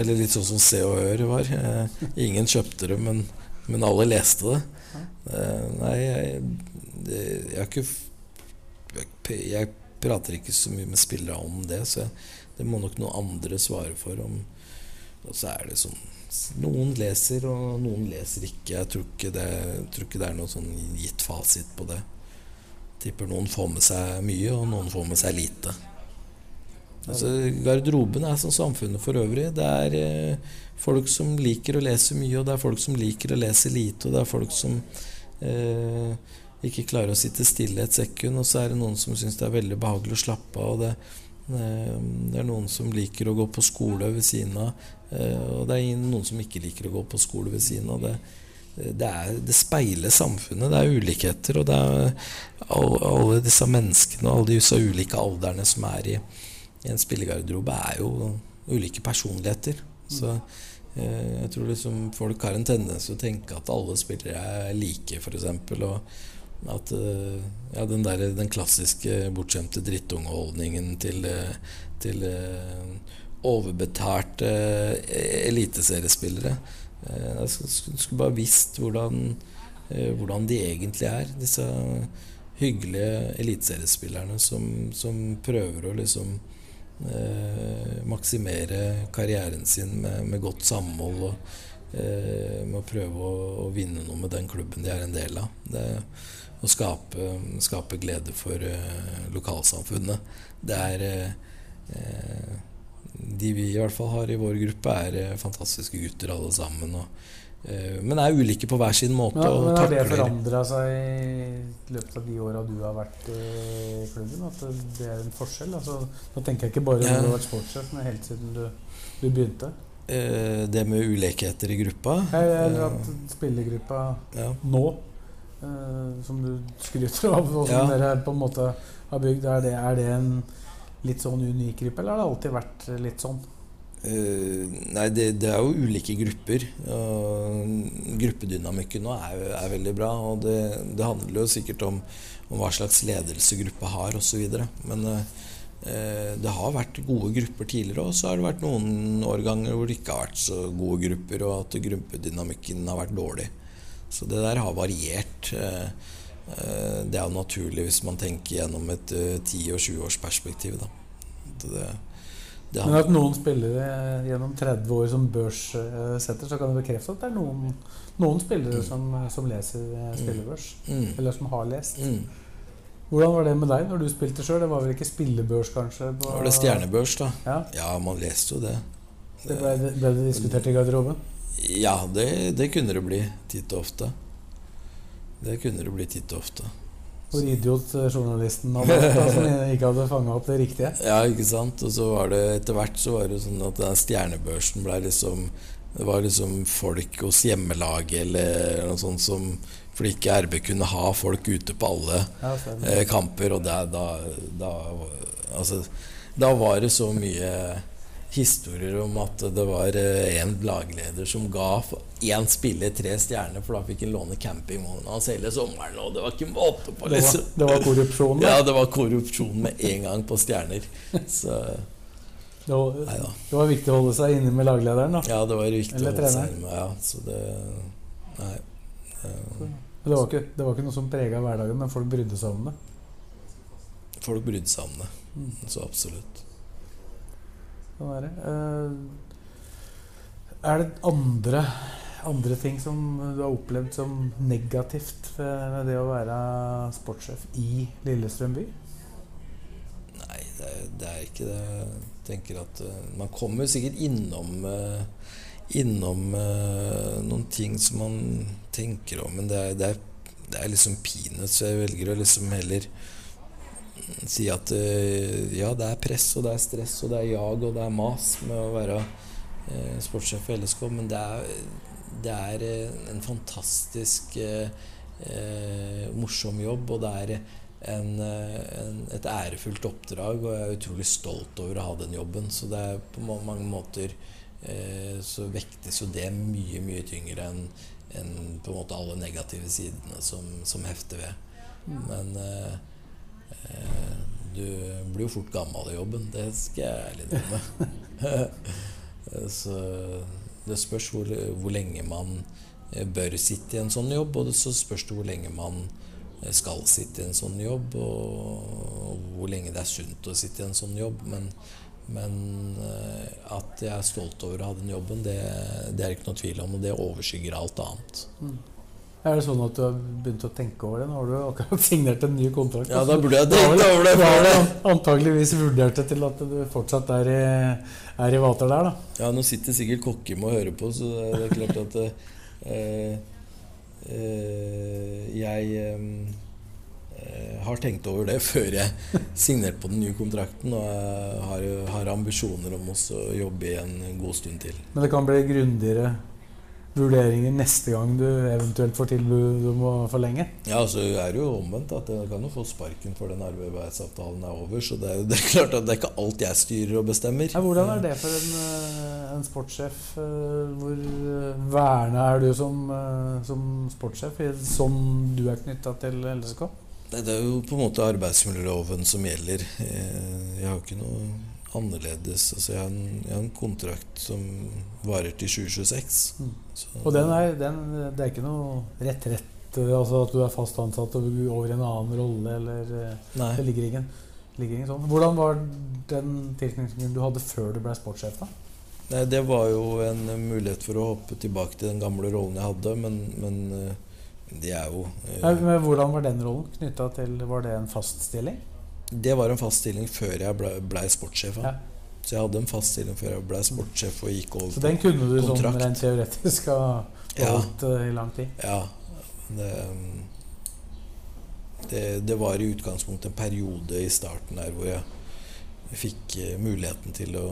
Eller litt sånn som Se og Hør var. Eh, ingen kjøpte det, men, men alle leste det. Eh, nei, jeg, det, jeg har ikke jeg, jeg prater ikke så mye med spillere om det, så jeg, det må nok noen andre svare for. Om, og så er det sånn Noen leser, og noen leser ikke. Jeg tror ikke det, tror ikke det er noen sånn gitt fasit på det. Tipper noen får med seg mye, og noen får med seg lite. Altså, garderoben er som samfunnet for øvrig. Det er eh, folk som liker å lese mye, og det er folk som liker å lese lite, og det er folk som eh, ikke klarer å sitte stille et sekund, og så er det noen som syns det er veldig behagelig å slappe av. og det, eh, det er noen som liker å gå på skole ved siden av, eh, og det er noen som ikke liker å gå på skole ved siden av. det det, er, det, speiler samfunnet. Det er ulikheter. Og det er alle, disse menneskene og alle disse ulike alderne som er i, i en spillegarderobe, er jo ulike personligheter. Så eh, jeg tror liksom folk har en tendens til å tenke at alle spillere er like, f.eks. Og at eh, ja, den, der, den klassiske bortskjemte drittungeholdningen til, eh, til overbetalte eliteseriespillere jeg skulle bare visst hvordan, eh, hvordan de egentlig er, disse hyggelige eliteseriespillerne som, som, prøver å liksom eh, maksimere karrieren sin med, med godt samhold og eh, med å prøve å, å, vinne noe med den klubben de er en del av. Det, å skape, skape glede for eh, lokalsamfunnet. Det er eh, de vi i hvert fall har i vår gruppe, er eh, fantastiske gutter alle sammen. Og, uh, men er ulike på hver sin måte. Ja, men Har det forandra seg i løpet av de åra du har vært i klubben? At det er en forskjell? Altså, nå tenker jeg ikke bare når du har vært sportssjef, men helt siden du, du begynte. Uh, det med ulikheter i gruppa? Eller at spillergruppa ja. nå, som du skryter av, og som ja. dere på en måte har bygd, er det, er det en litt sånn unik gruppe, eller har det alltid vært litt sånn? Uh, nei, det, det, er jo ulike grupper. Uh, gruppedynamikken nå er, er, veldig bra. Og det, det handler jo sikkert om, om, hva slags ledelse gruppa har osv. Men uh, det har vært gode grupper tidligere, og så har det vært noen årganger hvor det ikke har vært så gode grupper, og at gruppedynamikken har vært dårlig. Så det der har variert. Uh, det er jo naturlig hvis man tenker gjennom et 10- og 20-årsperspektiv. Det, det Men at noen spillere gjennom 30 år som børssetter, så kan du bekrefte at det er noen, noen spillere mm. som, som, leser mm. spillebørs. Mm. Eller som har lest. Mm. Hvordan var det med deg når du spilte sjøl? Det var vel ikke spillebørs, kanskje? På... Var det stjernebørs, da? Ja, ja man leste jo det. det ble, ble, det diskutert i garderoben? Ja, det, det kunne det bli titt og ofte. Det kunne det bli titt og ofte. Hvor idiot eh, journalisten hadde vært, som ikke hadde fanga opp det riktige. Ja, ikke sant. Og så var det etter hvert så var det sånn at den stjernebørsen ble liksom Det var liksom folk hos hjemmelaget eller noe sånt som Fordi ikke RB kunne ha folk ute på alle ja, eh, kamper, og det, da, da Altså, da var det så mye historier om at det var eh, en lagleder som ga én spiller tre stjerner, for da fikk han låne campingvogna hans hele sommeren. Og det var ikke måte på. Liksom. Det, var, det var korrupsjon? Ja, det var korrupsjon med en gang på stjerner. Så det var, det var, viktig å holde seg inne med laglederen, da? Ja, det var viktig Eller å holde seg inne med Ja, så det Nei. Det var, ikke, det var ikke noe som prega hverdagen, men folk brydde seg om det? Folk brydde seg om det. Mm. Så absolutt. Sånn er det. Eh, er det andre, andre ting som du har opplevd som negativt ved det å være sportssjef i Lillestrøm by? Nei, det er, det er ikke det. Jeg tenker at uh, man kommer sikkert innom uh, innom uh, noen ting som man tenker om, men det er, det er, det er liksom peanuts. Jeg velger å liksom heller si at uh, ja, det er press, og det er stress, og det er jag, og det er mas med å være uh, sportssjef for LSK, men det er, det er uh, en fantastisk morsom jobb, og det er en, en, et ærefullt oppdrag, og jeg er utrolig stolt over å ha den jobben. Så det er på mange måter så vektes jo det mye, mye tyngre enn en på en måte alle negative sidene som, som hefter ved. Mm. Men Eh, du blir jo fort gammel i jobben. Det skal jeg ærlig innrømme. så det spørs hvor, hvor, lenge man eh, bør sitte i en sånn jobb, og så spørs det hvor lenge man eh, skal sitte i en sånn jobb, og hvor lenge det er sunt å sitte i en sånn jobb. Men, men at jeg er stolt over å ha den jobben, det, det er ikke noe tvil om, og det overskygger alt annet. Mm. Er det sånn at du har begynt å tenke over det? Nå har du akkurat signert en ny kontrakt. Ja, da burde jeg tenkt over det. Du har antageligvis vurdert det til at du fortsatt er i, er i vater der, da. Ja, nå sitter sikkert Kokkim og hører på, så det er klart at eh, eh, Jeg eh, har tenkt over det før jeg signerte på den nye kontrakten, og jeg har, har ambisjoner om å jobbe i en god stund til. Men det kan bli grundigere vurderinger neste gang du eventuelt får tilbud om å forlenge? Ja, altså det er jo omvendt. at Jeg kan jo få sparken for den arbeidsavtalen er over. Så det er, jo, det er klart at det er ikke alt jeg styrer og bestemmer. Ja, hvordan er det for en, eh, en sportssjef? Eh, hvor værende verna er du som, som sportssjef, som du er knytta til LSK? Det er jo på en måte arbeidsmiljøloven som gjelder. Jeg har ikke noe annerledes. Altså jeg, har en, jeg har en kontrakt som varer til 2026. Mm. Og den er, den, det er ikke noe rett-rett? Altså at du er fast ansatt og over i en annen rolle, eller eh, Nei. Det ligger ingen, ligger ingen sånn. Hvordan var den tilknytningen du hadde før du ble sportssjef? da? Nei, Det var jo en mulighet for å hoppe tilbake til den gamle rollen jeg hadde, men, men eh, det er jo eh, Nei, men Hvordan var den rollen knytta til Var det en fast stilling? Det var en fast stilling før jeg blei ble sportssjef. Ja. Så jeg hadde en fast stilling før jeg blei sportssjef og gikk over Så den kunne du sånn rent teoretisk ha holdt ja. i lang tid? Ja. Det, det, det, var i utgangspunktet en periode i starten der hvor jeg fikk eh, muligheten til å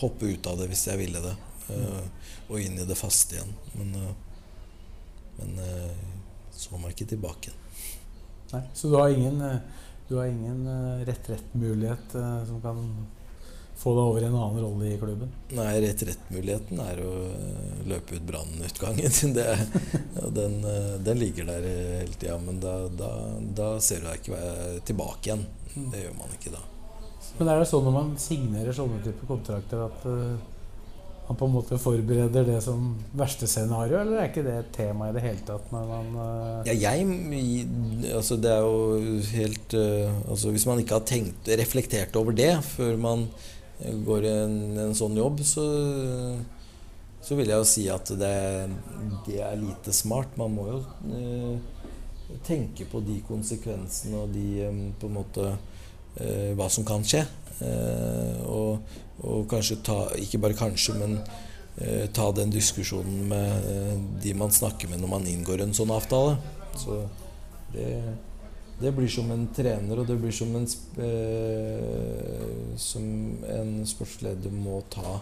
hoppe ut av det hvis jeg ville det. Mm. Og inn i det faste igjen. Men, eh, men så man ikke tilbake. Nei, Så du har ingen du har ingen uh, rett-rett-mulighet uh, som kan få deg over i en annen rolle i klubben? Nei, rett-rett-muligheten er å uh, løpe ut brannutgangen. den, den ligger der hele tida, men da, da, da, ser du deg ikke tilbake igjen. Mm. Det gjør man ikke da. Men er det sånn når man signerer sånne typer kontrakter at, han på en måte forbereder det som verste scenario, eller er ikke det et tema i det hele tatt når man uh... Ja, jeg Altså, det er jo helt uh, Altså, hvis man ikke har tenkt reflektert over det før man går i en, en sånn jobb, så så vil jeg jo si at det, det er lite smart. Man må jo uh, tenke på de konsekvensene og de um, på en måte hva som kan skje. Og og kanskje ta Ikke bare kanskje, men eh, ta den diskusjonen med eh, de man snakker med når man inngår en sånn avtale. Så det, det blir som en trener, og det blir som en, eh, som en sportsleder må ta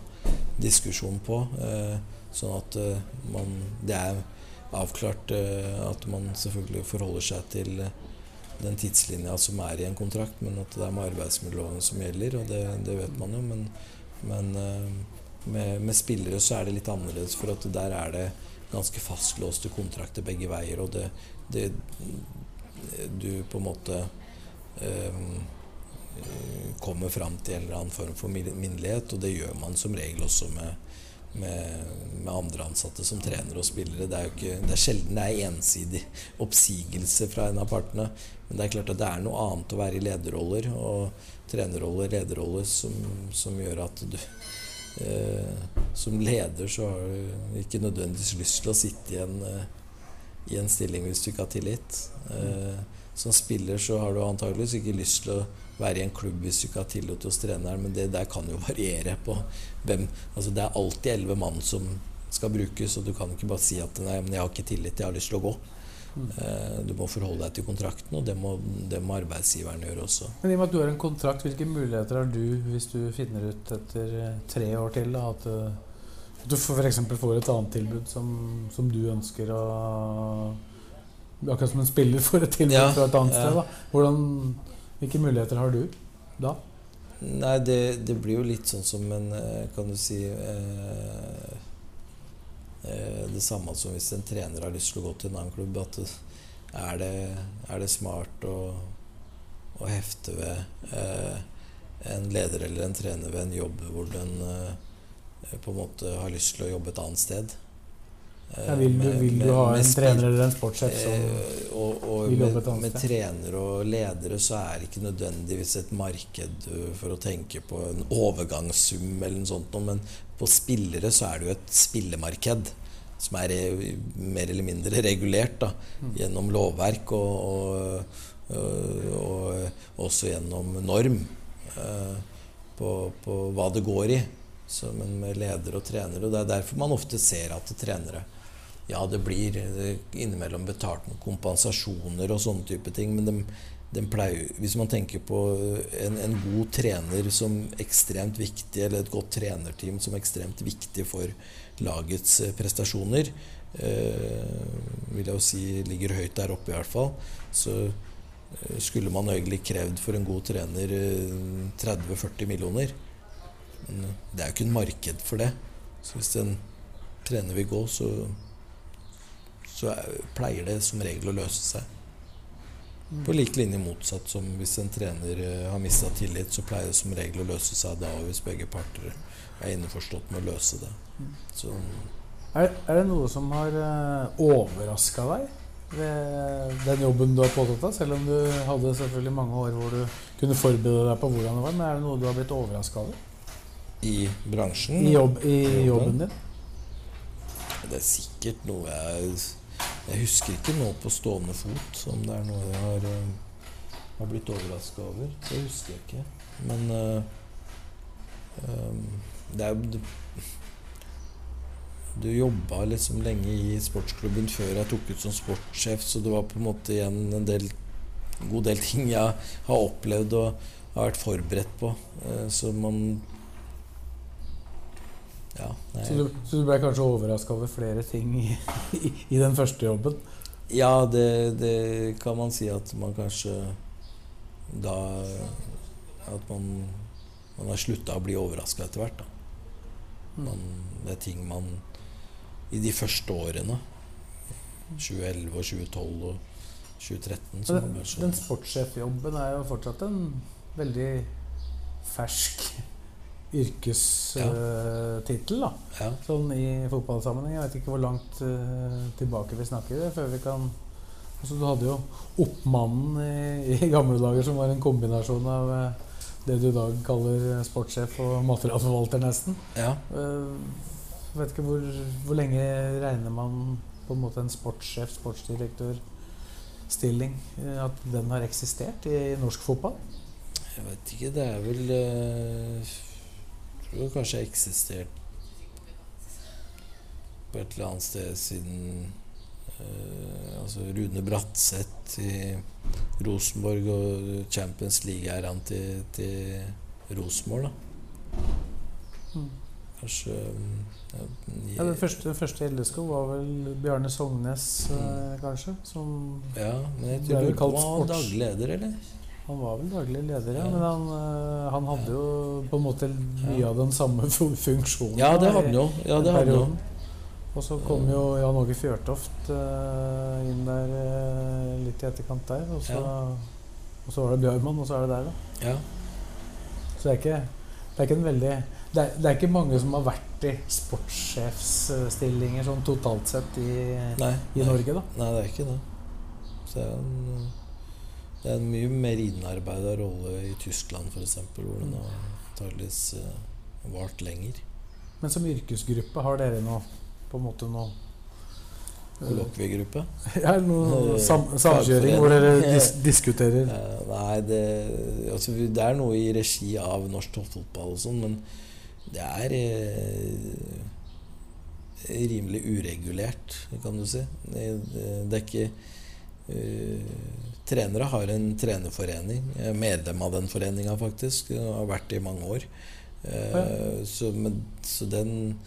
diskusjon på. Eh, sånn at eh, man Det er avklart eh, at man selvfølgelig forholder seg til den tidslinja som er i en kontrakt, men at det er med arbeidsmiljøloven som gjelder, og det, det vet man jo. Men, men uh, med, med, spillere så er det litt annerledes, for at der er det ganske fastlåste kontrakter begge veier, og det, det Du på en måte um, kommer fram til en eller annen form for minnelighet, og det gjør man som regel også med med, med, andre ansatte som trener og spillere. Det er, ikke, det er sjelden det er ensidig oppsigelse fra en av partene. Men det er klart at det er noe annet å være i lederroller og trenerroller, lederroller, som, som gjør at du eh, Som leder så har du ikke nødvendigvis lyst til å sitte i en, eh, i en stilling hvis du ikke har tillit. Eh, som spiller så har du antageligvis ikke lyst til å være i en klubb hvis du ikke har tillit hos treneren, men det der kan jo variere på hvem Altså det er alltid elleve mann som skal brukes, og du kan ikke bare si at nei, men jeg har ikke tillit, jeg har lyst til å gå. Mm. Du må forholde deg til kontrakten, og det må, det må, arbeidsgiveren gjøre også. Men i og med at du har en kontrakt, hvilke muligheter har du hvis du finner ut etter eh, tre år til da, at, eh, at du f.eks. får et annet tilbud som, som du ønsker å Akkurat som en spiller får et tilbud ja, fra et annet ja. sted. Da. Hvordan hvilke muligheter har du da? Nei, det, det, blir jo litt sånn som en eh, Kan du si eh, eh, Det samme som hvis en trener har lyst til å gå til en annen klubb. At er det, er det smart å, å hefte ved eh, en leder eller en trener ved en jobb hvor den eh, på en måte har lyst til å jobbe et annet sted? Ja, vil, du, vil du, ha en trener eller en sportssjef som eh, og, og vil jobbe et annet Med trenere og ledere så er det ikke nødvendigvis et marked uh, for å tenke på en overgangssum eller noe sånt, men på spillere så er det jo et spillemarked som er mer eller mindre regulert da, mm. gjennom lovverk og, og, og, og også gjennom norm på, på, hva det går i. Så, men med ledere og trenere. Og det er derfor man ofte ser at trenere ja, det blir innimellom betalt med kompensasjoner og sånne type ting, men de, de pleier, hvis man tenker på en, en, god trener som ekstremt viktig, eller et godt trenerteam som ekstremt viktig for lagets eh, prestasjoner, eh, vil jeg jo si ligger høyt der oppe i hvert fall, så eh, skulle man egentlig krevd for en god trener 30-40 eh, millioner. Det er jo ikke en marked for det. Så hvis en trener vil gå, så så pleier det som regel å løse seg. På lik linje motsatt som hvis en trener eh, har mista tillit, så pleier det som regel å løse seg da hvis begge parter er innforstått med å løse det. Så, er, er, det noe som har eh, overraska deg ved den jobben du har påtatt deg? Selv om du hadde selvfølgelig mange år hvor du kunne forberede deg på hvordan det var. Men er det noe du har blitt overraska over? I bransjen? I, jobb, i jobben din? Det er sikkert noe jeg jeg husker ikke nå på stående fot om det er noe jeg har, uh, har blitt overraska over. Det husker jeg ikke. Men uh, um, det er jo Du jobba liksom lenge i sportsklubben før jeg tok ut som sportssjef, så det var på en måte igjen en del, god del ting jeg har opplevd og har vært forberedt på. Uh, så man ja, så, du, så, du, ble kanskje overraska over flere ting i, i, i, den første jobben? Ja, det, det, kan man si at man kanskje da At man, man har slutta å bli overraska etter hvert. Mm. Man, det er ting man I de første årene, 2011 og 2012 og 2013 Den, den sportssjefjobben er jo fortsatt en veldig fersk yrkestittel, da. Ja. Sånn i fotballsammenheng. Jeg vet ikke hvor langt uh, tilbake vi snakker før vi kan altså, Du hadde jo Oppmannen i, i gamle dager, som var en kombinasjon av uh, det du i dag kaller sportssjef og materialforvalter, nesten. ja. Eh, vet ikke hvor, hvor lenge regner man på en måte en sportssjef, sportsdirektør stilling, eh, at den har eksistert i norsk fotball? Jeg vet ikke. Det er vel eh, det kanskje eksistert på et eller annet sted siden eh, Altså Rune Bratseth i Rosenborg og Champions League-æraen til, til Rosenborg, da. Mm. Kanskje mm, ja, Ja, den første, første LSK var vel Bjarne Sognes, eh, kanskje? Som ja, men jeg tror du kalt var sports- daglig leder, eller? Han var vel daglig leder, ja. Ja. Men han, eh, han hadde jo på en måte mye av den samme funksjonen. Ja, det hadde han jo. Ja, det hadde han Og så kom jo Jan Åge Fjørtoft eh, inn der eh, litt i etterkant der. Og så, og så var det Bjørman, og så er det der, da. Ja. Så det er ikke, det er ikke en veldig det er, det er ikke mange som har vært i sportssjefsstillinger sånn totalt sett i, Nei, i. Norge, da. Nei, det er ikke det. Så det er en, det er en mye mer innarbeida rolle i Tyskland, f.eks., hvor den har antakeligvis uh, vart lenger. Men som yrkesgruppe, har dere noe på en måte noe Kollokviegruppe. Ja, noe Eh, sam, samkjøring hvor dere dis diskuterer Eh, nei, det, altså, det er noe i regi av norsk toppfotball og sånn, men det er eh, rimelig uregulert, kan du si. Det, det, det er ikke eh, Trenere har en trenerforening. Er medlem av den foreninga, faktisk. Har vært det i mange år. Eh, så, men, så den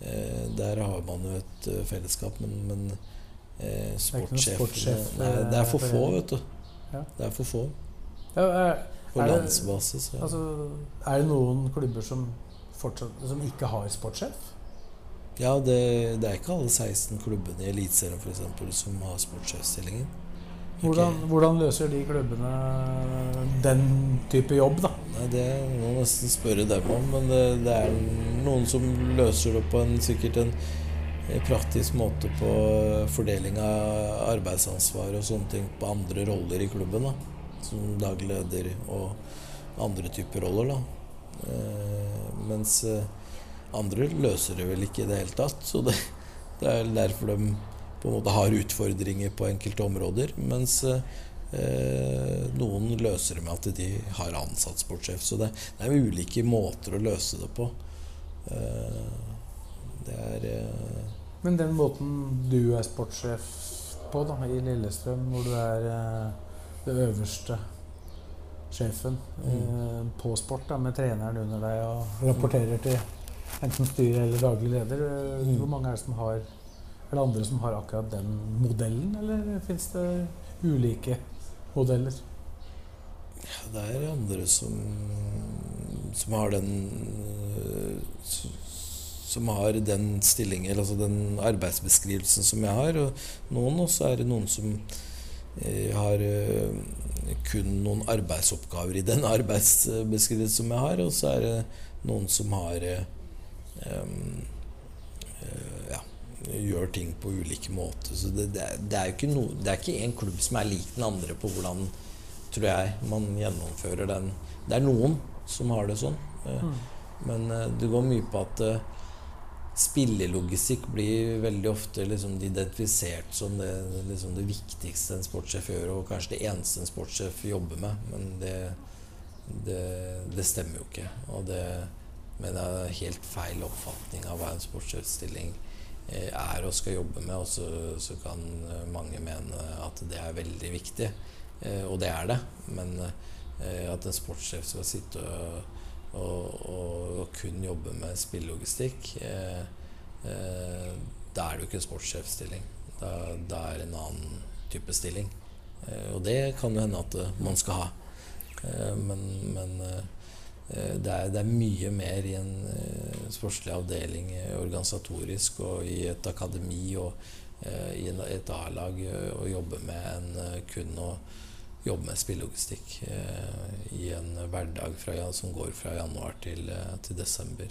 eh, Der har man jo et eh, fellesskap, men, men eh, sportssjefene sportssjef, Nei, det er for eh, få, vet du. Ja. Det er for få ja, er, på er landsbasis. Ja. Altså, er det noen klubber som fortsatt Som ikke har sportssjef? Ja, det, det er ikke alle 16 klubbene i Eliteserien som har sportssjefstillingen. Hvordan, hvordan løser de klubbene den type jobb, da? Nei, Det må man nesten spørre dem om, men det, det er noen som løser det på en sikkert en praktisk måte på fordeling av arbeidsansvar og sånne ting på andre roller i klubben. da Som daglig leder og andre typer roller. da eh, Mens eh, andre løser det vel ikke i det hele tatt. Så det, det er derfor de på en måte har utfordringer på enkelte områder. Mens eh, noen løser det med at de har ansatt sportssjef. Så det, det er ulike måter å løse det på. Eh, det er eh, Men den måten du er sportssjef på da, i Lillestrøm, hvor du er eh, det øverste sjefen eh, på sport, da, med treneren under deg og rapporterer til enten styret eller daglig leder, eh, hvor mange er det som har Er det andre som har akkurat den modellen, eller fins det ulike modeller? Ja, Det er andre som, som har den øh, Som har den stillingen, altså den arbeidsbeskrivelsen som jeg har. Og noen også er det noen som eh, har øh, kun noen arbeidsoppgaver i den arbeidsbeskrivelsen som jeg har, og så er det noen som har ja, gjør ting på ulike måter. Så det, det, er, det er jo ikke Det er ikke en klubb som er lik den andre på hvordan tror jeg man gjennomfører den. Det er noen som har det sånn. eh, Men eh, det går mye på at eh, spillelogistikk blir veldig ofte liksom identifisert som det, liksom det viktigste en sportssjef gjør, og kanskje det eneste en sportssjef jobber med. Men det, det, det stemmer jo ikke. Og det mener jeg er helt feil oppfatning av hva en sportssjefstilling eh, er og skal jobbe med. Og så, så kan eh, mange mene at det er veldig viktig. Eh, og det er det. Men eh, at en sportssjef skal sitte og, og, og, og kun jobbe med spillelogistikk, eh, eh, da er det jo ikke en sportssjefstilling. Da, da er det en annen type stilling. Eh, og det kan jo hende at eh, man skal ha. Eh, men men eh, det er, det er mye mer i en eh, sportslig avdeling eh, organisatorisk og i et akademi og eh, i et A-lag eh, å jobbe med enn eh, kun å jobbe med spillelogistikk eh, i en hverdag fra, som går fra januar til, eh, til desember.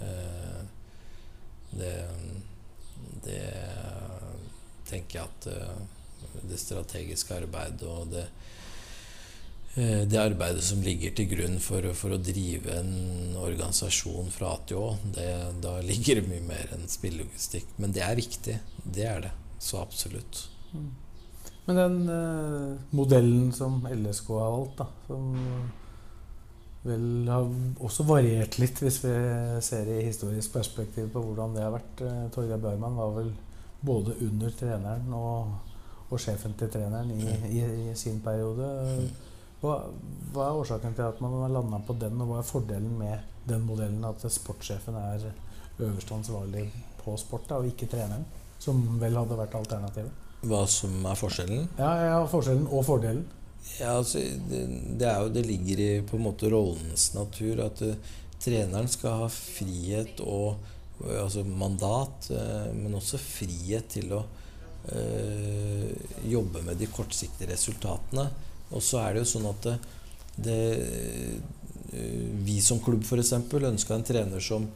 Eh, det, det tenker jeg at eh, det strategiske arbeidet og det, eh, det arbeidet som ligger til grunn for, for, å drive en organisasjon fra A til Å, da ligger det mye mer enn spillelogistikk. Men det er viktig. Det er det. Så absolutt. Mm. Men den eh, modellen som LSK har valgt, da, som vel har også variert litt, hvis vi ser i historisk perspektiv på hvordan det har vært. Eh, Torgeir Børman var vel både under treneren og, og sjefen til treneren i, i, i sin periode. Hva, hva, er årsaken til at man har landa på den, og hva er fordelen med den modellen at sportssjefen er øverste ansvarlig på sport, da, og ikke treneren? Som vel hadde vært alternativet? Hva som er forskjellen? Ja, ja forskjellen og fordelen. Ja, altså, det, det, jo, det, ligger i på en måte rollens natur at uh, treneren skal ha frihet og uh, altså mandat, uh, men også frihet til å jobbe med de kortsiktige resultatene. Og så er det jo sånn at det, det, vi som klubb f.eks. ønska en trener som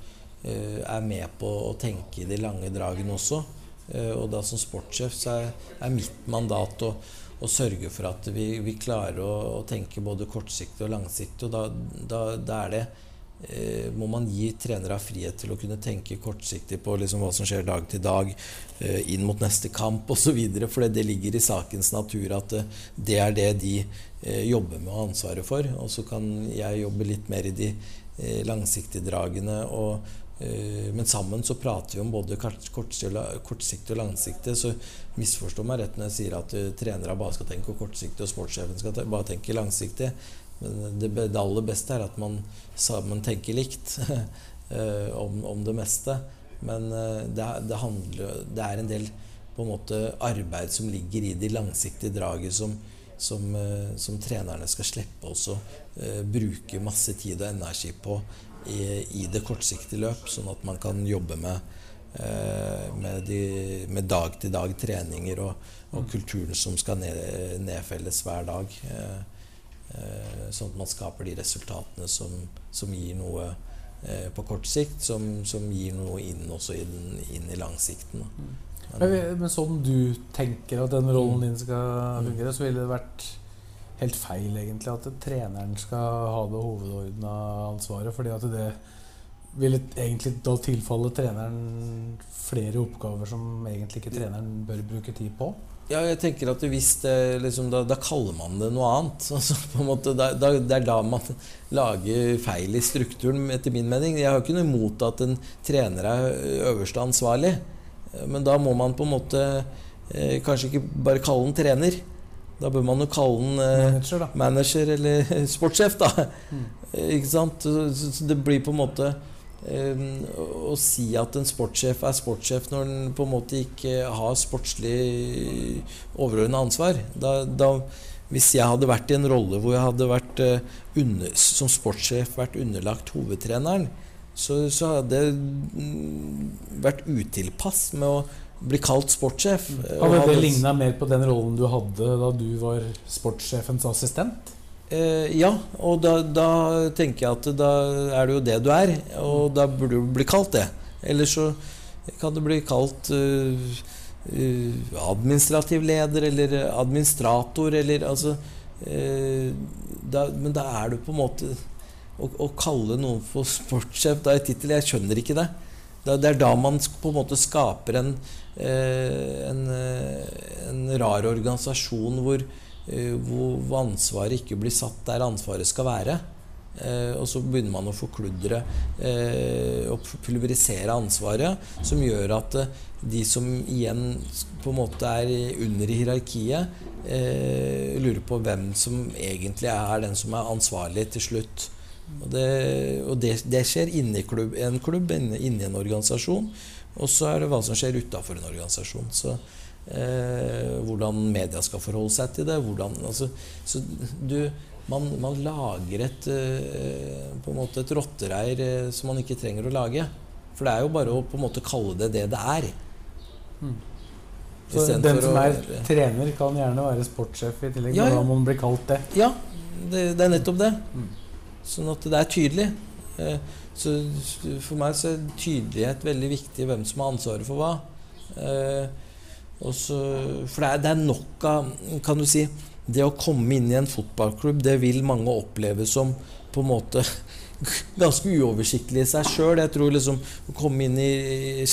er med på å tenke i de lange dragene også. Eh, og da som sportssjef så er, er mitt mandat å, å, sørge for at vi, vi klarer å, å, tenke både kortsiktig og langsiktig. Og da, da, da er det eh, må man gi trenere frihet til å kunne tenke kortsiktig på liksom hva som skjer dag til dag, eh, inn mot neste kamp osv. For det, ligger i sakens natur at eh, det er det de jobber med og har ansvaret for. Og så kan jeg jobbe litt mer i de langsiktige dragene og, men sammen så prater vi om både kortsiktig og langsiktig. Så misforstå meg rett når jeg sier at trenere bare skal tenke kortsiktig, og sportssjefen skal bare tenke langsiktig. Men det, det aller beste er at man sammen tenker likt eh, om, om, det meste. Men det, det, handler, det er en del på en måte arbeid som ligger i de langsiktige draget som, som, som trenerne skal slippe også bruke masse tid og energi på i, i det kortsiktige løp, sånn at man kan jobbe med, eh, med, med dag-til-dag treninger og, og, kulturen som skal ned, nedfelles hver dag. Eh, sånn at man skaper de resultatene som, som gir noe eh, på kort sikt, som, som, gir noe inn også inn, inn i langsikten. Men, men, sånn du tenker at den rollen din skal fungere, så ville det vært helt feil, egentlig, at treneren skal ha det hovedordna ansvaret. fordi at det ville egentlig da tilfalle treneren flere oppgaver som egentlig ikke treneren bør bruke tid på. Ja, jeg tenker at hvis det, liksom, da, da, kaller man det noe annet. Altså, måte, da, da, det er da man lager feil i strukturen, etter min mening. Jeg har ikke noe imot at en trener er øverste ansvarlig, men da må man på en måte eh, kanskje ikke bare kalle den trener. Da bør man jo kalle den eh, manager, manager, eller sportssjef, da. Mm. Ikke sant? Så, så, det blir på en måte eh, å si at en sportssjef er sportssjef når den på en måte ikke har sportslig overordna ansvar. Da, da, hvis jeg hadde vært i en rolle hvor jeg hadde vært eh, under, som sportssjef vært underlagt hovedtreneren, så, så hadde jeg mm, vært utilpass med å bli kalt sportssjef. Hadde det ligna mer på den rollen du hadde da du var sportssjefens assistent? Eh, ja, og da, da, tenker jeg at da er det jo det du er, og da burde du bli kalt det. Eller så kan du bli kalt uh, uh, administrativ leder eller administrator eller altså uh, da, Men da er du på en måte Å, å kalle noen for sportssjef, da er tittel Jeg skjønner ikke det. Det er da man på en måte skaper en, en, en rar organisasjon hvor, hvor, ansvaret ikke blir satt der ansvaret skal være. og så begynner man å forkludre og pulverisere ansvaret, som gjør at de som igjen på en måte er under i hierarkiet, lurer på hvem som egentlig er den som er ansvarlig til slutt. Og det, og det, det skjer inni klubb, en klubb, inni en organisasjon. Og så er det hva som skjer utafor en organisasjon. Så eh, Hvordan media skal forholde seg til det. Hvordan, altså, så du, man, man, lager et, eh, på en måte et rottereir eh, som man ikke trenger å lage. For det er jo bare å på en måte kalle det det det er. Mm. Så den som er å, trener, kan gjerne være sportssjef i tillegg. Ja, må man bli kalt det. Ja, det, det er nettopp det. Mm. Sånn at det er tydelig. Eh, Så for meg så er tydelighet veldig viktig, hvem som har ansvaret for hva. Eh, så- for det er, det er nok av Kan du si Det å komme inn i en fotballklubb, det vil mange oppleve som på en måte ganske uoversiktlig i seg sjøl. Jeg tror liksom å komme inn i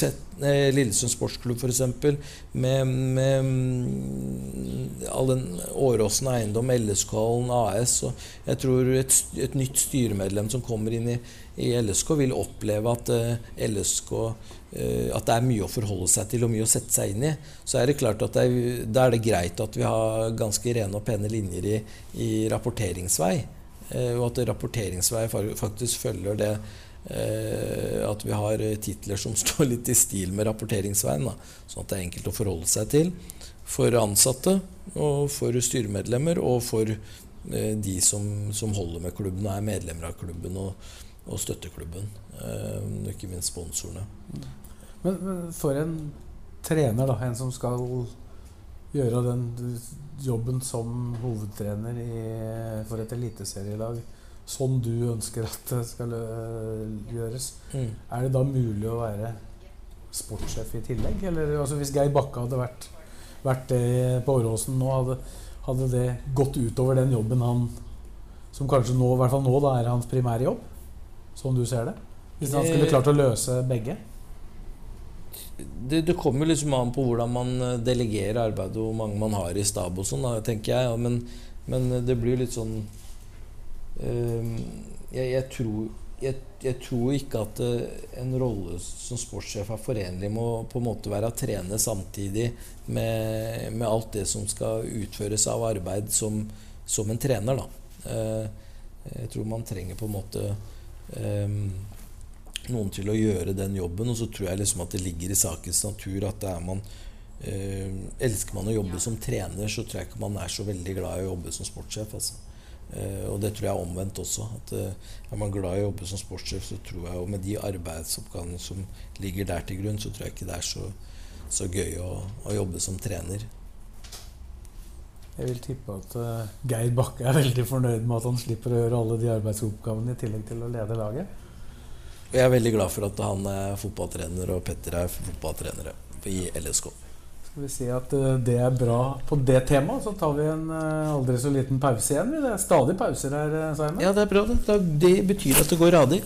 Lillesund sportsklubb f.eks. Med, med mm, all den Åråsen eiendom, LSK-hallen AS og Jeg tror et, et nytt styremedlem som kommer inn i, i LSK, vil oppleve at eh, LSK At det er mye å forholde seg til og mye å sette seg inn i. Så er det klart at det er, da er det greit at vi har ganske rene og pene linjer i, i rapporteringsvei. Eh, og at rapporteringsvei faktisk følger det eh, at vi har eh, titler som står litt i stil med rapporteringsveien. Sånn at det er enkelt å forholde seg til for ansatte og for styremedlemmer og for eh, de som, som holder med klubben og er medlemmer av klubben og, og støtteklubben. Eh, og ikke minst sponsorene. Men, men for en trener, da, en som skal gjøre den jobben som hovedtrener i, for et eliteserielag, sånn du ønsker at det skal øh, gjøres, Mm. er det da mulig å være sportssjef i tillegg? Eller altså, hvis Geir Bakke hadde vært, vært det på Åråsen nå, hadde, hadde det gått utover den jobben han som kanskje nå, i hvert fall nå da, er hans primære jobb? Sånn du ser det? Hvis han skulle Eh, klart å løse begge? Det, det kommer liksom an på hvordan man eh, delegerer arbeidet, hvor mange man har i stab og sånn, tenker jeg. Men, men det blir litt sånn øh, jeg, jeg, tror, jeg, jeg tror ikke at eh, en rolle som sportssjef er forenlig med å på en måte være å trene samtidig med, med alt det som skal utføres av arbeid som, som en trener. Da. Eh, jeg tror man trenger på en måte eh, noen til å gjøre den jobben. Og så tror jeg liksom at det ligger i sakens natur at det er man eh, Elsker man å jobbe som trener, så tror jeg ikke man er så veldig glad i å jobbe som sportssjef. Altså. Eh, og det tror jeg er omvendt også. At eh, Er man glad i å jobbe som sportssjef, så tror jeg og med de arbeidsoppgavene som ligger der til grunn, så tror jeg ikke det er så, så gøy å, å jobbe som trener. Jeg vil tippe at eh, Geir Bakke er veldig fornøyd med at han slipper å gjøre alle de arbeidsoppgavene i tillegg til å lede laget. Jeg er veldig glad for at han er fotballtrener og Petter er fotballtrenere i LSK. Skal vi si at eh, det er bra på det temaet, så tar vi en eh, aldri så liten pause igjen. Det er stadig pauser her, eh, Simon. Ja, det er bra. Det, det betyr at det går radig.